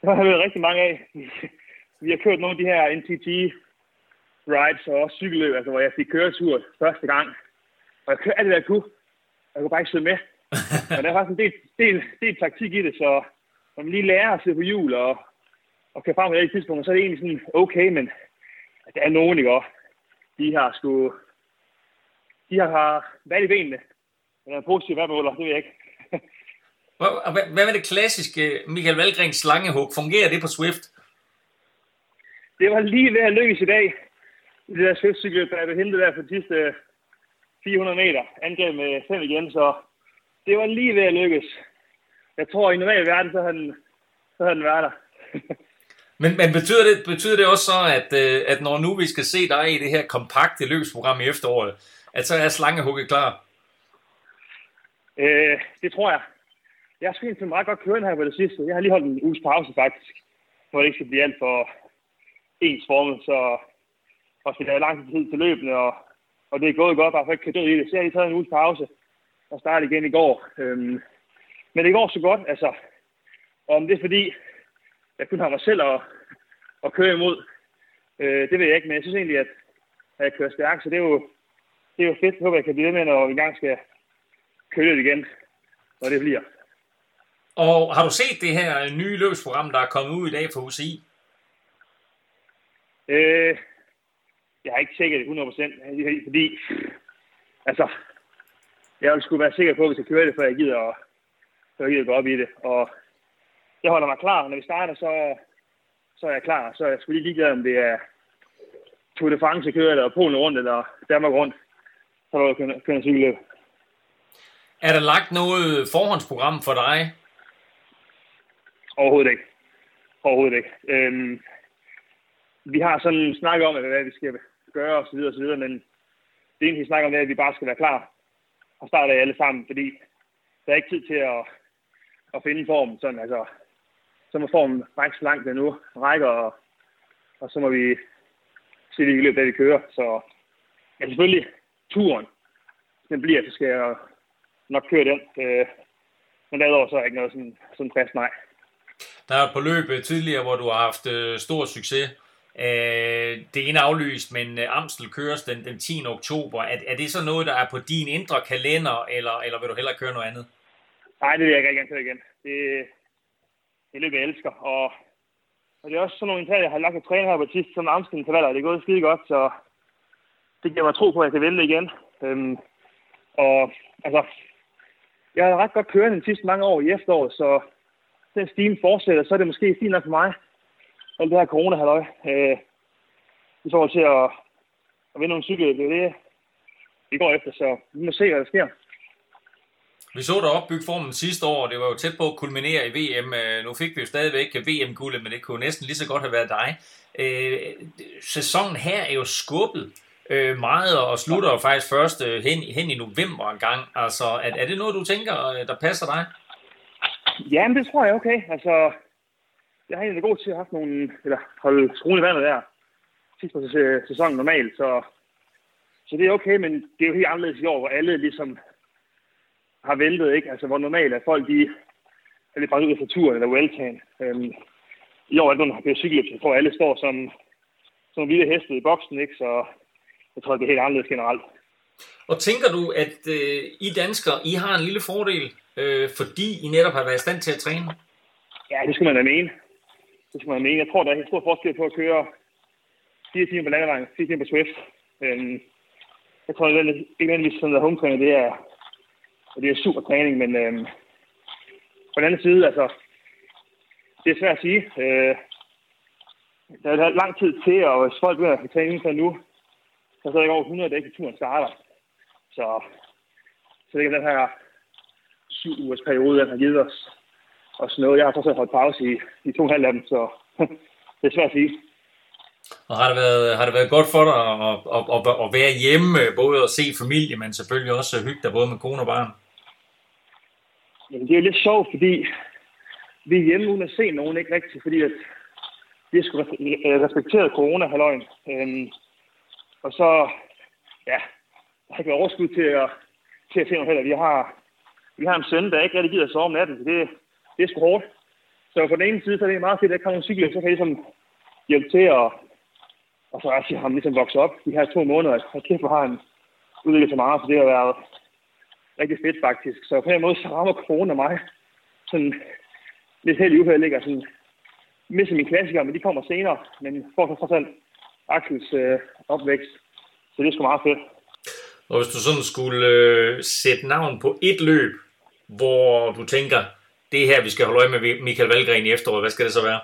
Det har jeg været rigtig mange af. Vi har kørt nogle af de her NTT rides og også cykelløb, altså hvor jeg fik køretur første gang. Og jeg kørte alt det, der jeg kunne. Jeg kunne bare ikke sidde med. Og der er faktisk en del, del, del taktik i det, så når man lige lærer at sidde på hjul og, og kan frem på det tidspunkt, så er det egentlig sådan okay, men der er nogen, ikke også? De har sgu... De har, valgt i benene. Men er hvad det ved jeg ikke. Hvad, hvad, hvad med det klassiske Michael Valgrens slangehug? Fungerer det på Swift? Det var lige ved at lykkes i dag. I det der swiftcykel, der blev hentet der for de sidste 400 meter. Angreb med 5 igen, så det var lige ved at lykkes. Jeg tror, i normal verden, så havde den, så havde den været der. Men, men betyder, det, betyder det også så, at, øh, at når nu vi skal se dig i det her kompakte løbsprogram i efteråret, at så er slangehugget klar? Øh, det tror jeg. Jeg har sgu meget godt kørende her på det sidste. Jeg har lige holdt en uges pause faktisk, hvor det ikke skal blive alt for ensformet, så også vi lavede lang tid til løbende, og, og det er gået godt, bare for ikke kan dø i det. Så jeg har lige taget en uges pause og startet igen i går. Øhm, men det går så godt, altså. Om det er fordi, jeg kun har mig selv at, at køre imod, øh, det ved jeg ikke, men jeg synes egentlig, at, at jeg kører stærkt, så det er jo, det er jo fedt. Jeg håber, jeg kan blive ved med, når vi engang skal køre det igen, når det bliver. Og har du set det her nye løbsprogram, der er kommet ud i dag for UCI? Øh, jeg har ikke tjekket det 100%, fordi altså, jeg vil skulle være sikker på, hvis jeg kører det, før jeg gider, før jeg gider gå op i det. Og jeg holder mig klar. Når vi starter, så, så er jeg klar. Så er jeg skulle lige ligeglad, om det er Tour de France, jeg kører, eller Polen rundt, eller Danmark rundt. Så er der kører cykelløb. Er der lagt noget forhåndsprogram for dig? Overhovedet ikke. Overhovedet ikke. Øhm, vi har sådan snakket om, hvad vi skal gøre osv. osv. Men det eneste, vi snakker om, det er, at vi bare skal være klar og starte af alle sammen, fordi der er ikke tid til at, at finde form. Sådan, altså, så må formen række så langt den nu rækker, og, og så må vi se, hvilket løb, der vi kører. Så ja, selvfølgelig turen, den bliver, så skal jeg nok køre den. Øh, men derudover så er ikke noget sådan, sådan plads, nej. Der er på løb tidligere, hvor du har haft øh, stor succes. Øh, det ene aflyst, men øh, Amstel køres den, den 10. oktober. Er, er det så noget, der er på din indre kalender, eller, eller vil du hellere køre noget andet? Nej, det vil jeg ikke gerne køre igen. Det, det er løb, jeg elsker. Og, og det er også sådan nogle intervaller, jeg har lagt at træne her på sidst, som Amstel intervaller. Det er gået skide godt, så det giver mig tro på, at jeg kan vælge igen. Øhm, og altså, jeg har ret godt kørende de sidste mange år i efteråret, så den stigen fortsætter, så er det måske fint nok for mig. Alt det her corona halløj øh, i forhold til at, at vinde nogle cykel, det er det, vi går efter, så vi må se, hvad der sker. Vi så dig opbygge formen sidste år, det var jo tæt på at kulminere i VM. Øh, nu fik vi jo stadigvæk VM-guldet, men det kunne næsten lige så godt have været dig. Øh, sæsonen her er jo skubbet øh, meget og slutter jo faktisk først hen, hen i november en gang. Altså, er, er det noget, du tænker, der passer dig? Ja, men det tror jeg okay. Altså, jeg har egentlig god til at have nogle, eller holde skruen i vandet der sidst på sæsonen normalt, så, så det er okay, men det er jo helt anderledes i år, hvor alle ligesom har væltet, ikke? Altså, hvor normalt er folk, de er lidt bare ud af turen eller Weltan. Øhm, I år er det der kørt cykelløb, så tror alle står som, som vilde heste i boksen, ikke? Så jeg tror, det er helt anderledes generelt. Og tænker du, at øh, I danskere, I har en lille fordel, øh, fordi I netop har været i stand til at træne? Ja, det skal man da mene. Det skal man mene. Jeg tror, der er en stor forskel på at køre 4 timer på landevejen, 4 timer på Swift. Øhm, jeg tror, at ikke nødvendigvis sådan noget home det er, det er super træning, men øhm, på den anden side, altså, det er svært at sige. Øh, der er lang tid til, og hvis folk begynder at træne sig nu, så er der ikke over 100 dage, til turen starter. Så, så det er den her syv ugers periode, den har givet os, os noget. Jeg har trods holdt pause i, i to og halv af dem, så det er svært at sige. Og har det været, har det været godt for dig at, at, at, at være hjemme, både at se familie, men selvfølgelig også hygge dig både med kone og barn? Jamen, det er jo lidt sjovt, fordi vi er hjemme uden at se nogen, ikke rigtigt, fordi at vi har sgu respekteret corona-halløjen. Øhm, og så, ja, jeg har ikke været overskud til at, til at se noget heller. Vi har, vi har en søn, der ikke rigtig gider at sove om natten, så det, det er sgu hårdt. Så på den ene side, så er det meget fedt, at jeg kan nogle cykler, så kan jeg ligesom hjælpe til at, og så også ham ligesom vokse op de her to måneder. Jeg kæft, hvor har han udviklet så meget, så det har været rigtig fedt faktisk. Så på den måde, så rammer corona mig sådan lidt helt i uheld, ikke? Og sådan, misser mine klassikere, men de kommer senere. Men får så trods alt Axels øh, opvækst. Så det er sgu meget fedt. Og hvis du sådan skulle øh, sætte navn på et løb, hvor du tænker, det er her, vi skal holde øje med Michael Valgren i efteråret, hvad skal det så være?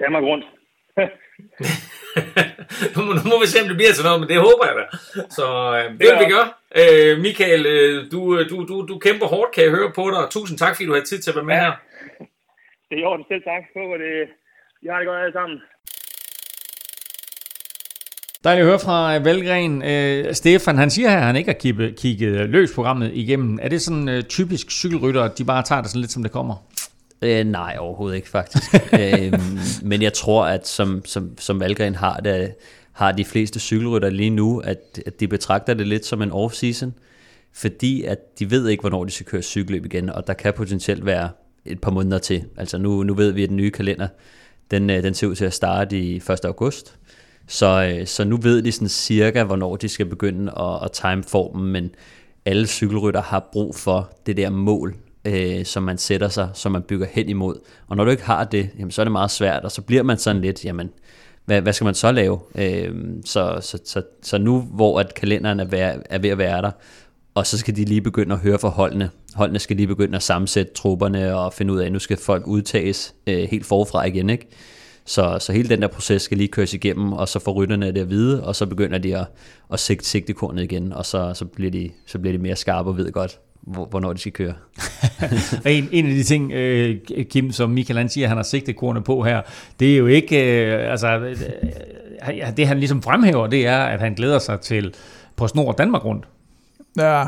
Danmark rundt. nu, må, nu må vi se, om det bliver til noget, men det håber jeg da. Så øh, det vil vi gøre. Øh, Michael, øh, du, du, du, du kæmper hårdt, kan jeg høre på dig. Tusind tak, fordi du har tid til at være med ja. her. Det er i orden. Selv tak. Håber det. I har det godt alle sammen. Dejligt at høre fra Valgren. Øh, Stefan, han siger her, at han ikke har kigget, kigget løs programmet igennem. Er det sådan uh, typisk cykelrytter, at de bare tager det sådan lidt, som det kommer? Øh, nej, overhovedet ikke faktisk. øh, men jeg tror, at som, som, som Valgren har det, har de fleste cykelrytter lige nu, at, at de betragter det lidt som en off-season, fordi at de ved ikke, hvornår de skal køre cykelløb igen, og der kan potentielt være et par måneder til. Altså nu, nu ved vi, at den nye kalender, den, øh, den ser ud til at starte i 1. august, så, øh, så nu ved de sådan cirka, hvornår de skal begynde at, at time formen, men alle cykelrytter har brug for det der mål, øh, som man sætter sig, som man bygger hen imod. Og når du ikke har det, jamen, så er det meget svært, og så bliver man sådan lidt, jamen, hvad, hvad skal man så lave? Øh, så, så, så, så nu, hvor at kalenderen er, vær, er ved at være der, og så skal de lige begynde at høre fra holdene. Holdene skal lige begynde at sammensætte trupperne og finde ud af, at nu skal folk udtages øh, helt forfra igen, ikke? Så, så hele den der proces skal lige køres igennem, og så får rytterne det at vide, og så begynder de at, at sigte sigtekornet igen, og så, så, bliver de, så bliver de mere skarpe og ved godt, hvornår de skal køre. en, en af de ting, øh, Kim, som Michael han siger, han har sigtekornet på her, det er jo ikke, øh, altså, øh, det han ligesom fremhæver, det er, at han glæder sig til på snor Danmark rundt. Ja,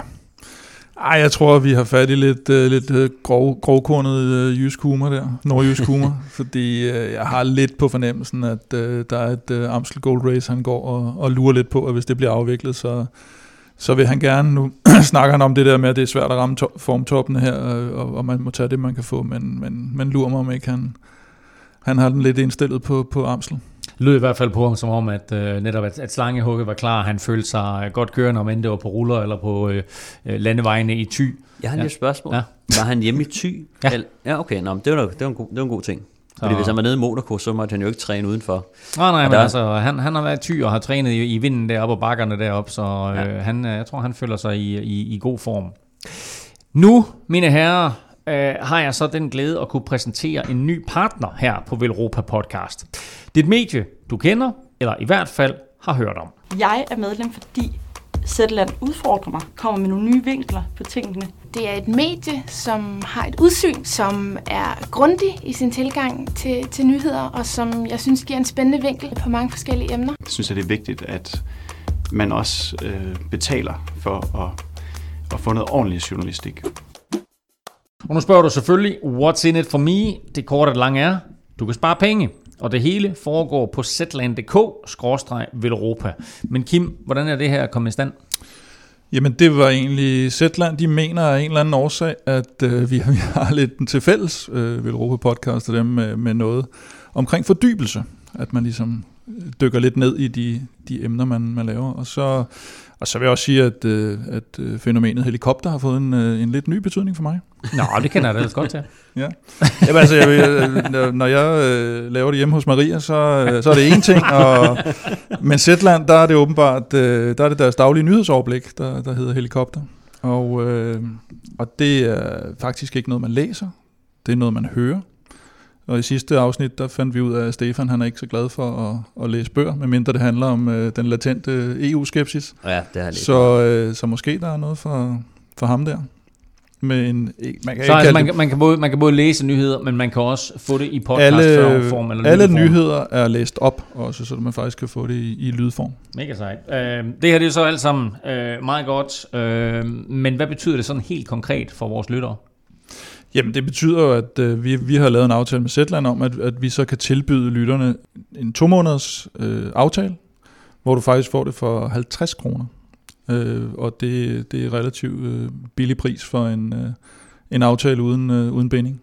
Ej, jeg tror, vi har fat i lidt, uh, lidt uh, grov, grovkornet uh, jysk humor der, nordjysk humor, fordi uh, jeg har lidt på fornemmelsen, at uh, der er et uh, Amstel Gold Race, han går og, og lurer lidt på, at hvis det bliver afviklet, så, så vil han gerne, nu snakker han om det der med, at det er svært at ramme to- formtoppene her, og, og man må tage det, man kan få, men, men, men lurer mig om ikke, han, han har den lidt indstillet på, på Amstel. Lød i hvert fald på ham som om, at øh, netop at, at slangehugget var klar. Han følte sig øh, godt kørende, om end det var på ruller eller på øh, øh, landevejene i Thy. Jeg har Ja. lige et spørgsmål. Ja. Ja. Var han hjemme i Thy? Ja. Ja okay. Nå, det, var, det, var en god, det var en god ting. Fordi Så- hvis han var nede i Monaco, så måtte han jo ikke træne udenfor. Nej, nej, Og men der- altså, han, han har været i Thy og har trænet i, i vinden deroppe og bakkerne deroppe, så øh, Ja. han, øh, jeg tror, han føler sig i, i, i god form. Nu, mine herrer, øh, har jeg så den glæde at kunne præsentere en ny partner her på Velropa Podcast. Det er et medie, du kender, eller i hvert fald har hørt om. Jeg er medlem, fordi Zetland udfordrer mig, kommer med nogle nye vinkler på tingene. Det er et medie, som har et udsyn, som er grundig i sin tilgang til, til nyheder, og som jeg synes giver en spændende vinkel på mange forskellige emner. Jeg synes, at det er vigtigt, at man også øh, betaler for at, at få noget ordentlig journalistik. Og nu spørger du selvfølgelig, what's in it for me? Det korte og lange er, du kan spare penge. Og det hele foregår på zland.dk-velropa. Men Kim, hvordan er det her kommet i stand? Jamen det var egentlig Zetland, de mener af en eller anden årsag, at øh, vi, vi har lidt til fælles øh, ved Europa Podcast og dem med, med noget omkring fordybelse. At man ligesom øh, dykker lidt ned i de, de emner, man, man laver. Og så, og så vil jeg også sige, at, øh, at øh, fænomenet helikopter har fået en, øh, en lidt ny betydning for mig. Nå, det kender jeg da ellers godt til. Ja. Jamen, altså, jeg, vil- når- når jeg øh, laver det hjemme hos Maria, så, øh, så er det en ting, og, men Zetland, der er det åbenbart, øh, der er det deres daglige nyhedsoverblik, der, der hedder helikopter. Og, øh, og det er faktisk ikke noget, man læser, det er noget, man hører. Og i sidste afsnit, der fandt vi ud af, at Stefan han er ikke så glad for at, at læse bøger, medmindre det handler om øh, den latente EU-skepsis. Ja, det har jeg lidt. Så, øh, så måske der er noget for, for ham der. Med en, man kan Så ikke altså, man, det- man, kan både, man kan både læse nyheder, men man kan også få det i alle, podcastform eller alle lydform. nyheder er læst op også, så man faktisk kan få det i, i lydform. Mega sejt. Øh, det her det er så alt sammen øh, meget godt, øh, men hvad betyder det sådan helt konkret for vores lyttere? Jamen det betyder jo, at øh, vi, vi har lavet en aftale med Zetland om, at, at vi så kan tilbyde lytterne en to måneders øh, aftale, hvor du faktisk får det for 50 kroner. Øh, og det, det er relativt øh, billig pris for en, øh, en aftale uden, øh, uden binding.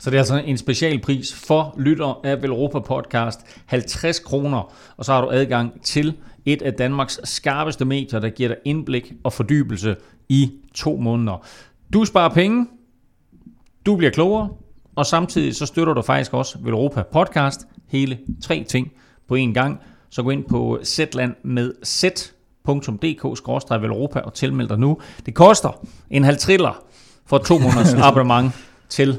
Så det er altså en specialpris for lyttere af Velropa Podcast. 50 kroner, og så har du adgang til et af Danmarks skarpeste medier, der giver dig indblik og fordybelse i to måneder. Du sparer penge, du bliver klogere, og samtidig så støtter du faktisk også Velropa Podcast. Hele tre ting på én gang. Så gå ind på Zetland med z.dk-velropa og tilmeld dig nu. Det koster en halv triller for to måneders abonnement til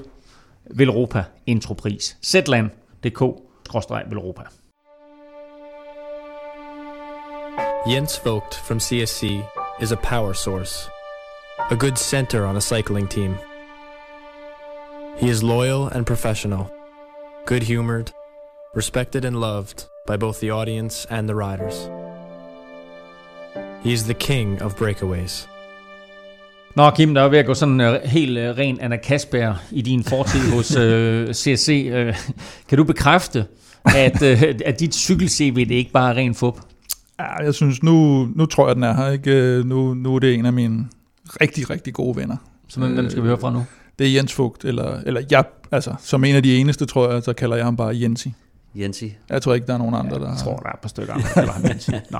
Velropa intropris. Zetland.dk-velropa. Jens Vogt from CSC is a power source, a good center on a cycling team. He is loyal and professional, good humored, respected and loved by both the audience and the riders. He is the king of breakaways. Nå Kim, der er ved at gå sådan uh, helt uh, ren Anna Kasper i din fortid hos uh, CSC. Uh, kan du bekræfte, at, uh, at dit cykel-CV det ikke bare er ren fup? Ja, jeg synes, nu, nu tror jeg, den er her. Ikke? Øh, Nu, nu er det en af mine rigtig, rigtig gode venner. Så hvem, hvem skal vi høre fra nu? Det er Jens Fugt, eller, eller jeg, altså, som en af de eneste, tror jeg, så kalder jeg ham bare Jensi. Jensi. Jeg tror ikke, der er nogen andre, der Jeg tror, der er et par stykker, der kalder ham Jensi. Nå,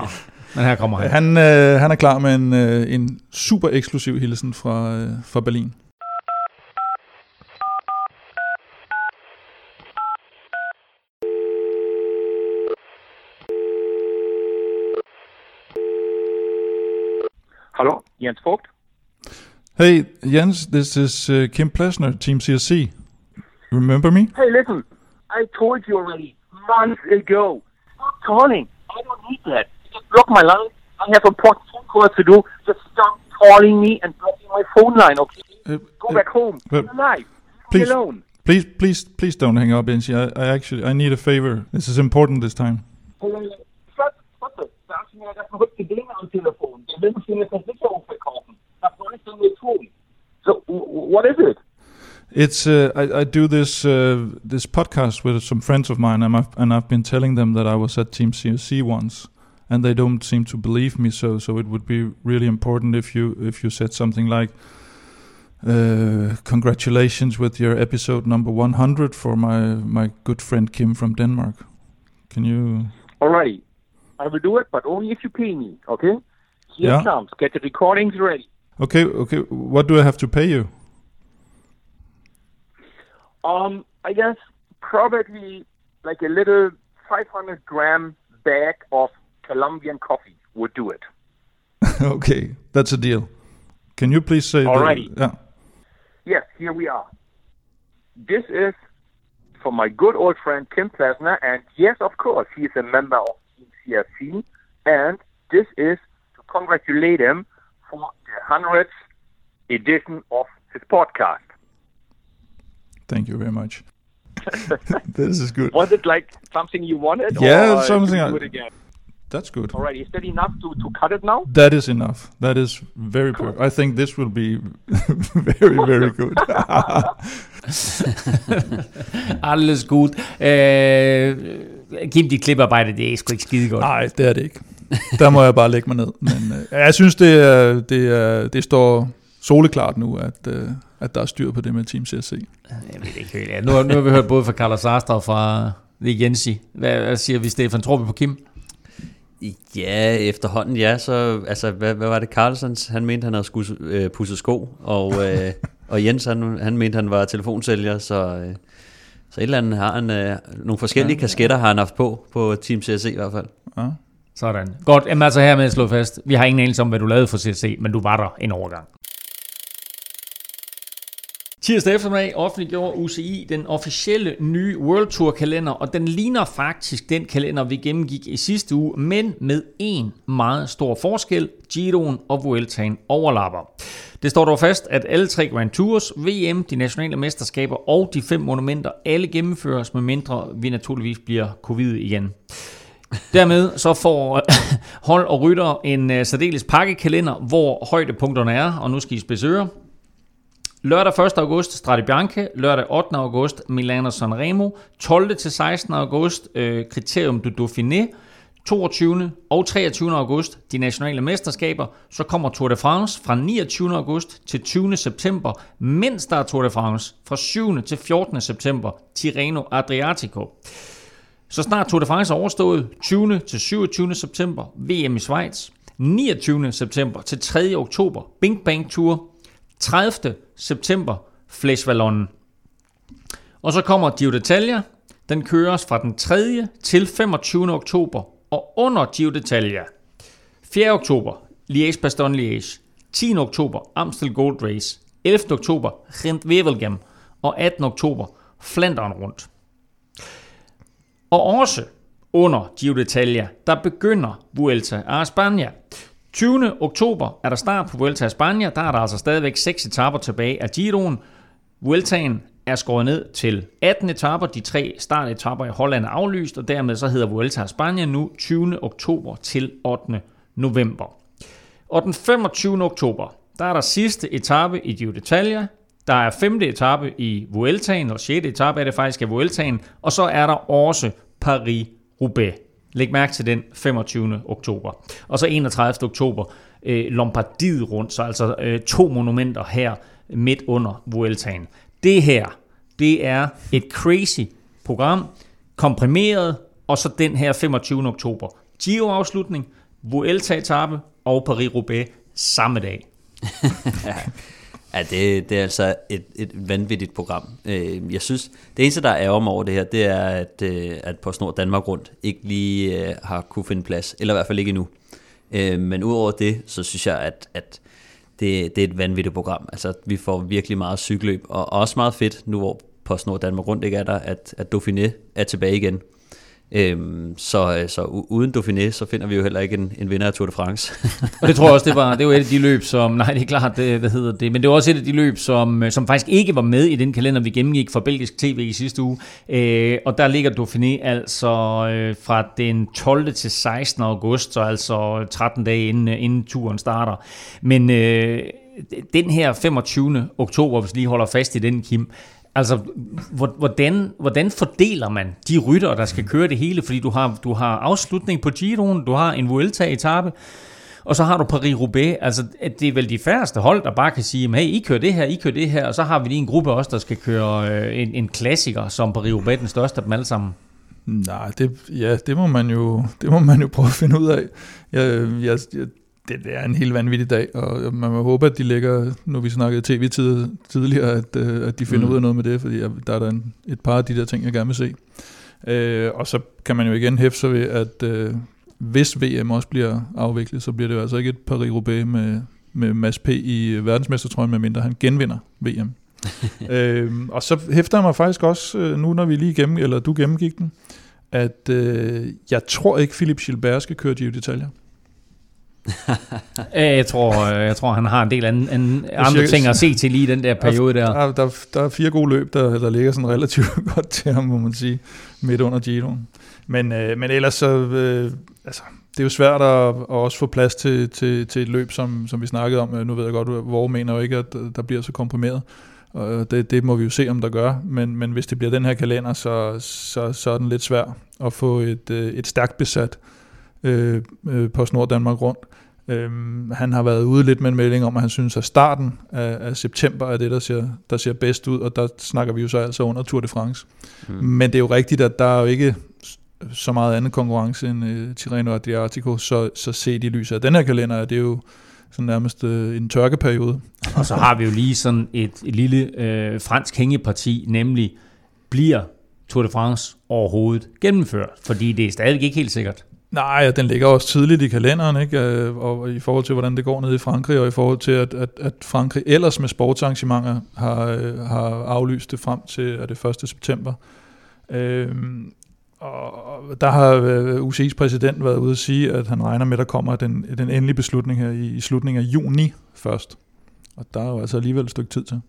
men her kommer han. Han, øh, han er klar med en, øh, en super eksklusiv hilsen fra, øh, fra Berlin. Hallo, Jens Vogt. Hey, Jens, this is uh, Kim Plesner, Team CSC. Remember me? Hey, listen, I told you already months ago. Stop calling. I don't need that. Just block my line. I have important phone calls to do. Just stop calling me and blocking my phone line, okay? Uh, Go back home. uh, You're alive. Please- me alone. Please, please, please don't hang up, Jensi. I, I actually, I need a favor. This is important this time. Først, først, sagst du mir, dass man heute Dinge am Telefon. Der will mich nämlich das Sicherung verkaufen. Das soll ich on your phone. So what is it? It's uh, I, I do this uh, this podcast with some friends of mine, and I've, and I've been telling them that I was at Team CSC once, and they don't seem to believe me. So so it would be really important if you if you said something like, uh, "Congratulations with your episode number 100 for my my good friend Kim from Denmark." Can you? Alrighty. I will do it, but only if you pay me, okay? Here Yeah. it comes. Get the recordings ready. Okay, okay. What do I have to pay you? Um, I guess probably like a little 500 gram bag of Colombian coffee would do it. okay, that's a deal. Can you please say? the-. Yes, here we are. This is for my good old friend Kim Plasner, and yes, of course, he is a member of CFC, and this is to congratulate him for the 100th edition of his podcast. Thank you very much. this is good. Was it like something you wanted? Yeah, or something I- do it again? That's good. All right, is that enough to, to cut it now? That is enough. That is very good. I think this will be very, very good. Alles gut. Øh, Kim, dit kliparbejde, det er sgu ikke skide godt. Nej, det er det ikke. Der må jeg bare lægge mig ned. Men øh, jeg synes, det, er, det, er, det står soleklart nu, at, øh, at der er styr på det med Team CSC. Jeg ved det ikke helt. Ja, Nu, har- nu har vi hørt både fra Carlos Astra og fra det Jensi. Hvad, hvad siger vi, Stefan? Tror vi på Kim? Ja, efterhånden ja, så, altså, hvad, hvad var det, Carlsons, han mente, han havde skulle øh, pudset sko, og, øh, og Jens, han, han mente, han var telefonsælger, så, øh, så et eller andet har han, øh, nogle forskellige Ja. kasketter har han haft på, på Team CSC i hvert fald. Ja. Sådan. Godt, jamen altså hermed slå fast. Vi har ingen anelse om, hvad du lavede for CSC, men du var der en overgang. Tirsdag eftermiddag offentliggjorde UCI den officielle nye World Tour kalender, og den ligner faktisk den kalender, vi gennemgik i sidste uge, men med en meget stor forskel. Giroen og Vueltaen overlapper. Det står dog fast, at alle tre Grand Tours, VM, de nationale mesterskaber og de fem monumenter alle gennemføres, med mindre vi naturligvis bliver covid igen. Dermed så får hold og rytter en øh, særdeles pakkekalender, hvor højdepunkterne er, og nu skal I spidse ører. Lørdag 1. august Strade Bianche, lørdag 8. august Milano Sanremo, 12. til 16. august øh, Criterium du Dauphiné, 22. og 23. august de nationale mesterskaber, så kommer Tour de France fra 29. august til 20. september, mens der er Tour de France fra 7. til 14. september, Tirreno Adriatico. Så snart Tour de France er overstået, 20. til 27. september, VM i Schweiz, 29. september til 3. oktober, Bing Bang Tour, 30. september, Flash Wallonne. Og så kommer Gio d'Italia. Den køres fra den 3. til 25. oktober. Og under Gio d'Italia, 4. oktober, Liège-Bastogne-Liège. 10. oktober, Amstel Gold Race. 11. oktober, Gent Wevelgem. Og 18. oktober, Flandern rundt. Og også under Giro d'Italia, der begynder Vuelta a España. 20. oktober er der start på Vuelta a España. Der er der altså stadigvæk 6 etaper tilbage af Giroen. Vueltaen er skåret ned til 18 etaper. De tre startetapper i Holland er aflyst, og dermed så hedder Vuelta a España nu 20. oktober til 8. november. Og den 25. oktober, der er der sidste etape i Giro d'Italia. Der er femte etape i Vueltaen, og sjette etape er det faktisk af Vueltaen. Og så er der også Paris-Roubaix. Læg mærke til den 25. oktober. Og så 31. oktober øh, Lombardiet rundt, så altså øh, to monumenter her midt under Vueltaen. Det her, det er et crazy program, komprimeret, og så den her 25. oktober. Giro-afslutning, Vuelta-etape og Paris-Roubaix samme dag. ja, det, det er altså et, et vanvittigt program. Øh, Jeg synes, det eneste, der er om over det her, det er, at, øh, at PostNord Danmark Rundt ikke lige øh, har kunne finde plads, eller i hvert fald ikke endnu. Øh, Men udover det, så synes jeg, at, at det, det er et vanvittigt program. Altså, vi får virkelig meget cykeløb, og også meget fedt, nu hvor PostNord Danmark Rundt ikke er der, at, at Dauphiné er tilbage igen. Øhm, så, øh, så uden Dauphiné, så finder vi jo heller ikke en, en vinder af Tour de France. Og det tror jeg også, det var, det var et af de løb, som, nej det er klart, det, hvad hedder det, men det var også et af de løb, som, øh, som faktisk ikke var med i den kalender, vi gennemgik for belgisk tv i sidste uge. Øh, og der ligger Dauphiné altså øh, fra den 12. til 16. august, så altså øh, 13 dage inden, inden turen starter. Men øh, den her 25. oktober, hvis vi lige holder fast i den, Kim, Altså, hvordan, hvordan fordeler man de rytter, der skal køre det hele? Fordi du har, du har afslutning på Giroen, du har en Vuelta-etappe, og så har du Paris-Roubaix. Altså, det er vel de færreste hold, der bare kan sige, hey, I kører det her, I kører det her, og så har vi lige en gruppe også, der skal køre øh, en, en klassiker, som Paris-Roubaix, den største af dem alle sammen. Nej, det, ja, det må man jo, det må man jo prøve at finde ud af. Jeg, jeg, jeg, det, det er en helt vanvittig dag, og man må håbe, at de lægger, nu vi snakkede tv-tid tidligere, at, øh, at de finder Mm. ud af noget med det, fordi jeg, der er der en, et par af de der ting, jeg gerne vil se. Øh, og så kan man jo igen hæfte sig ved, at øh, hvis VM også bliver afviklet, så bliver det jo altså ikke et Paris-Roubaix med, med Mads P. i verdensmestertrøjen, medmindre han genvinder VM. øhm, og så hæfter jeg mig faktisk også, øh, nu når vi lige gennem, eller du gennemgik den, at øh, jeg tror ikke, Philip Gilbert skal køre Giro d'Italia. Øh, Jeg tror, øh, jeg tror, han har en del anden, anden, andre cirka- ting at se til lige i den der periode der. Der, der, der er fire gode løb, der, der ligger sådan relativt godt til ham, må man sige, midt under Giroen. Men, øh, men ellers så, øh, altså, det er jo svært at, at også få plads til, til, til et løb, som, som vi snakkede om. Øh, Nu ved jeg godt, hvor mener jo ikke, at der bliver så komprimeret. Og det, det må vi jo se, om der gør. Men, men hvis det bliver den her kalender, så, så, så er den lidt svær at få et, øh, et stærkt besat øh, øh, på Nord Danmark rundt. Øhm, han har været ude lidt med en melding om, at han synes, at starten af, af september er det, der ser, der ser bedst ud, og der snakker vi jo så altså under Tour de France. Mm. Men det er jo rigtigt, at der er jo ikke så meget anden konkurrence end øh, Tirreno Adriatico, så, så set i lyset af den her kalender, er det jo sådan nærmest øh, en tørkeperiode. Og så har vi jo lige sådan et, et lille øh, fransk hængeparti, nemlig bliver Tour de France overhovedet gennemført? Fordi det er stadig ikke helt sikkert. Nej, den ligger også tidligt i kalenderen, ikke? Øh, og i forhold til, hvordan det går ned i Frankrig, og i forhold til, at, at, at Frankrig ellers med sportsarrangementer har, øh, har aflyst det frem til er det 1. september. Øhm, og der har øh, UCI's præsident været ude at sige, at han regner med, at der kommer den, den endelige beslutning her i, i slutningen af juni først. Og der er jo altså alligevel et stykke tid til.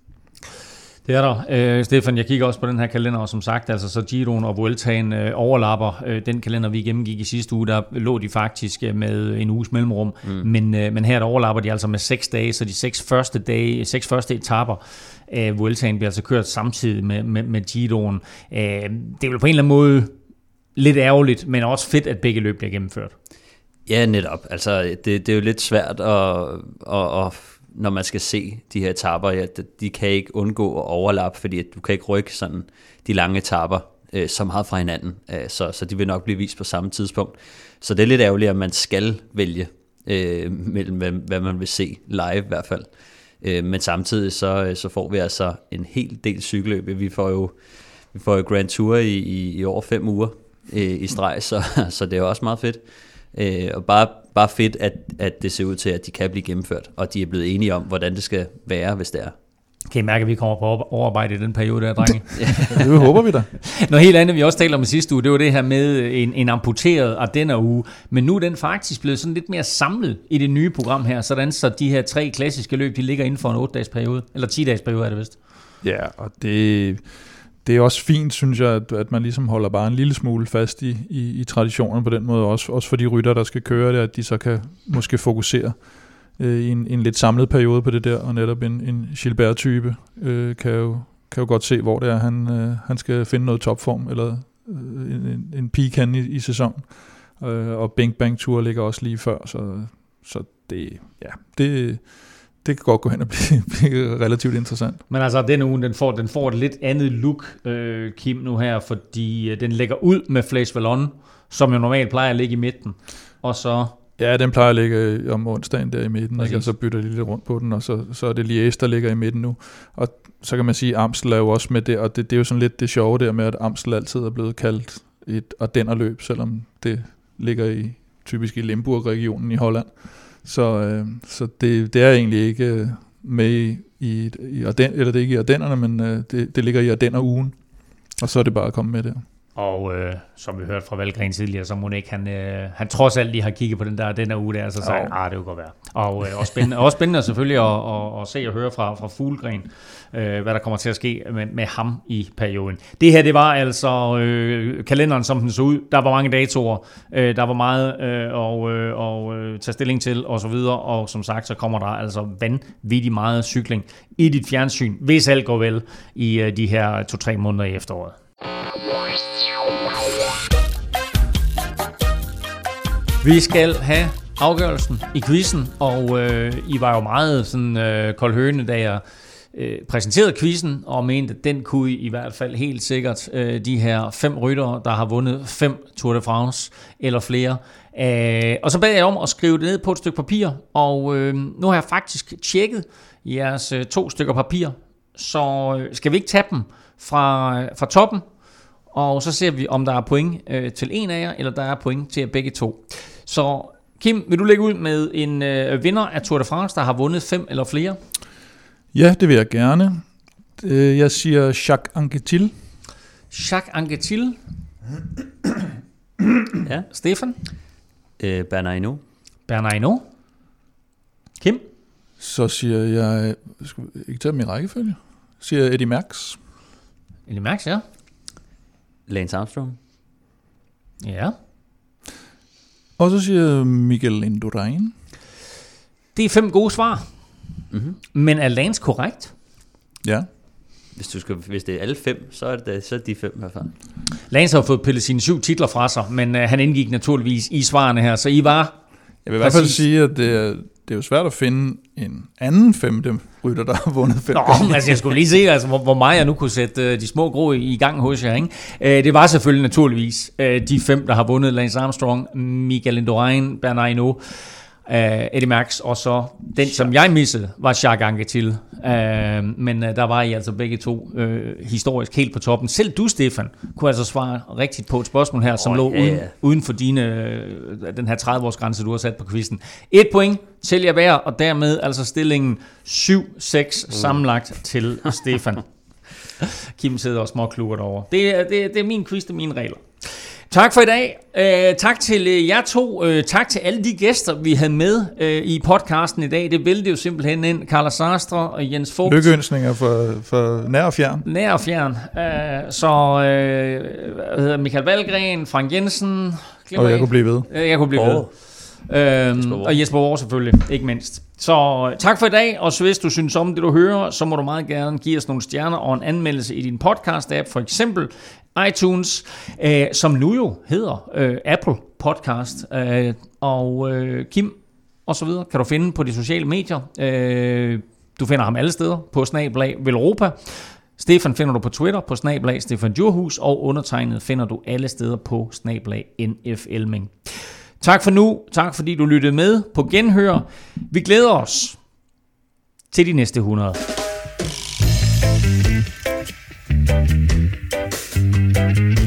Det er der. Øh, Stefan, jeg kigger også på den her kalender, og som sagt, altså så Giroen og Vueltaen øh, overlapper øh, den kalender, vi gennemgik i sidste uge. Der lå de faktisk øh, med en uges mellemrum, mm. men, øh, men her der overlapper de altså med seks dage, så de seks første dage, seks første etaper af Vueltaen bliver altså kørt samtidig med, med, med Giroen. Øh, det er vel på en eller anden måde lidt ærgerligt, men også fedt, at begge løb bliver gennemført. Ja, netop. Altså, det, det er jo lidt svært, at, at, at, når man skal se de her etaper, ja, de kan ikke undgå at overlappe, fordi at du kan ikke rykke sådan de lange etaper øh, så meget fra hinanden, øh, så, så de vil nok blive vist på samme tidspunkt. Så det er lidt ærgerligt, at man skal vælge øh, mellem, hvad, hvad man vil se live i hvert fald. Øh, men samtidig så, øh, så får vi altså en hel del cykelløb. Vi får jo, vi får jo Grand Tour i, i, i over fem uger øh, i streg, så, så det er jo også meget fedt. Øh, og bare, bare fedt, at, at det ser ud til, at de kan blive gennemført, og de er blevet enige om, hvordan det skal være, hvis det er. Kan I mærke, at vi kommer på overarbejde i den periode der, drenge? det håber vi da. Noget helt andet, vi også talte om i sidste uge, det var det her med en, en amputeret Ardenner uge. Men nu er den faktisk blevet sådan lidt mere samlet i det nye program her, sådan så de her tre klassiske løb, de ligger inden for en 8-dages periode. Eller 10-dages periode er det vist. Ja, og det, det er også fint, synes jeg, at, at man ligesom holder bare en lille smule fast i, i, i traditionen på den måde, også, også for de rytter, der skal køre det, at de så kan måske fokusere øh, i en, en lidt samlet periode på det der, og netop en, en Gilbert-type øh, kan, jo, kan jo godt se, hvor det er, han, øh, han skal finde noget topform, eller øh, en, en peak han i, i sæsonen. Øh, og Bing Bang Tour ligger også lige før, så, så det, ja, det, det kan godt gå hen og blive, blive relativt interessant. Men altså, den uge, den får, den får et lidt andet look, øh, Kim, nu her, fordi øh, den lægger ud med Flash Vallon, som jo normalt plejer at ligge i midten. Og så... Ja, den plejer at ligge øh, om onsdagen der i midten, Præcis. ikke? og så bytter de lidt rundt på den, og så, så er det Liège, der ligger i midten nu. Og så kan man sige, at Amstel er jo også med det, og det, det er jo sådan lidt det sjove der med, at Amstel altid er blevet kaldt et Ardennerløb, selvom det ligger i typisk i Limburg-regionen i Holland. Så, øh, så det, det er egentlig ikke øh, med i, i, i Arden, eller det er ikke i Ardennerne, men øh, det, det ligger i Ardenner-ugen. Og så er det bare at komme med der. Og øh, som vi hørte fra Valgren tidligere, så må ikke han, øh, han trods alt lige har kigget på den der, den der uge der, så sagde han, ah, det kunne godt være. Og øh, også, spændende, også spændende selvfølgelig at, at, at, se og høre fra, fra Fuglegren, øh, hvad der kommer til at ske med, med ham i perioden. Det her, det var altså øh, kalenderen, som den så ud. Der var mange datoer, øh, der var meget øh, og, øh, og øh, tage stilling til og så videre, og som sagt, så kommer der altså vanvittigt meget cykling i dit fjernsyn, hvis alt går vel i øh, de her to-tre måneder i efteråret. Vi skal have afgørelsen i quizzen, og øh, I var jo meget sådan øh, koldhøne, da jeg øh, præsenterede quizzen, og mente, at den kunne I, i hvert fald helt sikkert øh, de her fem ryttere, der har vundet fem Tour de France eller flere. Øh, og så bad jeg om at skrive det ned på et stykke papir, og øh, nu har jeg faktisk tjekket jeres øh, to stykker papir, så øh, skal vi ikke tage dem fra, øh, fra toppen, og så ser vi, om der er point øh, til en af jer, eller der er point til jer begge to. Så Kim, vil du lægge ud med en øh, vinder af Tour de France, der har vundet fem eller flere? Ja, det vil jeg gerne. Øh, jeg siger Jacques Anquetil. Jacques Anquetil. ja. Stefan? Øh, Bernard Hinault. Bernard Hinault. Kim? Så siger jeg... Skal vi ikke tage dem i rækkefølge? Siger Eddie Merckx. Eddie Merckx, ja. Lance Armstrong. Ja. Og så siger Miguel Indurain. Det er fem gode svar. Mm-hmm. Men er Lance korrekt? Ja. Hvis, du skal, hvis det er alle fem, så er det så er de fem i hvert fald. Lance har fået pillet sine syv titler fra sig, men uh, han indgik naturligvis i svarene her, så I var... Jeg vil i hvert fald sige, at det er, det er jo svært at finde en anden femte rytter, der har vundet fem Nå, gange. altså jeg skulle lige se, altså, hvor, hvor meget jeg nu kunne sætte uh, de små grå i, i gang hos jer. Ikke? Uh, det var selvfølgelig naturligvis uh, de fem, der har vundet Lance Armstrong, Miguel Indurain, Bernard Hinault, uh, Eddie Max, og så den, som jeg missede, var Jacques Anquetil. Uh, men uh, der var I altså begge to uh, historisk helt på toppen. Selv du, Stefan, kunne altså svare rigtigt på et spørgsmål her, oh, som lå ja, uden, uden for dine, uh, den her 30-års grænse, du har sat på quizzen. Et point til jer hver, og dermed altså stillingen 7-6 mm. sammenlagt til Stefan. Kim sidder og småkluger derovre. Det er, det, det er min quiz, det er mine regler. Tak for i dag. Uh, tak til uh, jer to. Uh, tak til alle de gæster, vi havde med uh, i podcasten i dag. Det væltede jo simpelthen ind. Carla Sastre og Jens Fogt. Lykkeønsninger for, for nær og fjern. Nær og fjern. Uh, så uh, hvad hedder Michael Valgren, Frank Jensen. Og jeg kunne blive ved. Uh, jeg kunne blive oh. ved. Øhm, Jesper og Jesper Aarhus selvfølgelig, ikke mindst. Så tak for i dag, og så hvis du synes om det, du hører, så må du meget gerne give os nogle stjerner og en anmeldelse i din podcast-app, for eksempel iTunes, øh, som nu jo hedder øh, Apple Podcast. Øh, og øh, Kim og så videre kan du finde på de sociale medier. Øh, du finder ham alle steder på Snablag Velropa. Stefan finder du på Twitter på Snablag Stefan Djurhus, og undertegnet finder du alle steder på Snablag NF Elming. Tak for nu. Tak fordi du lyttede med på Genhør. Vi glæder os til de næste 100. Thank you.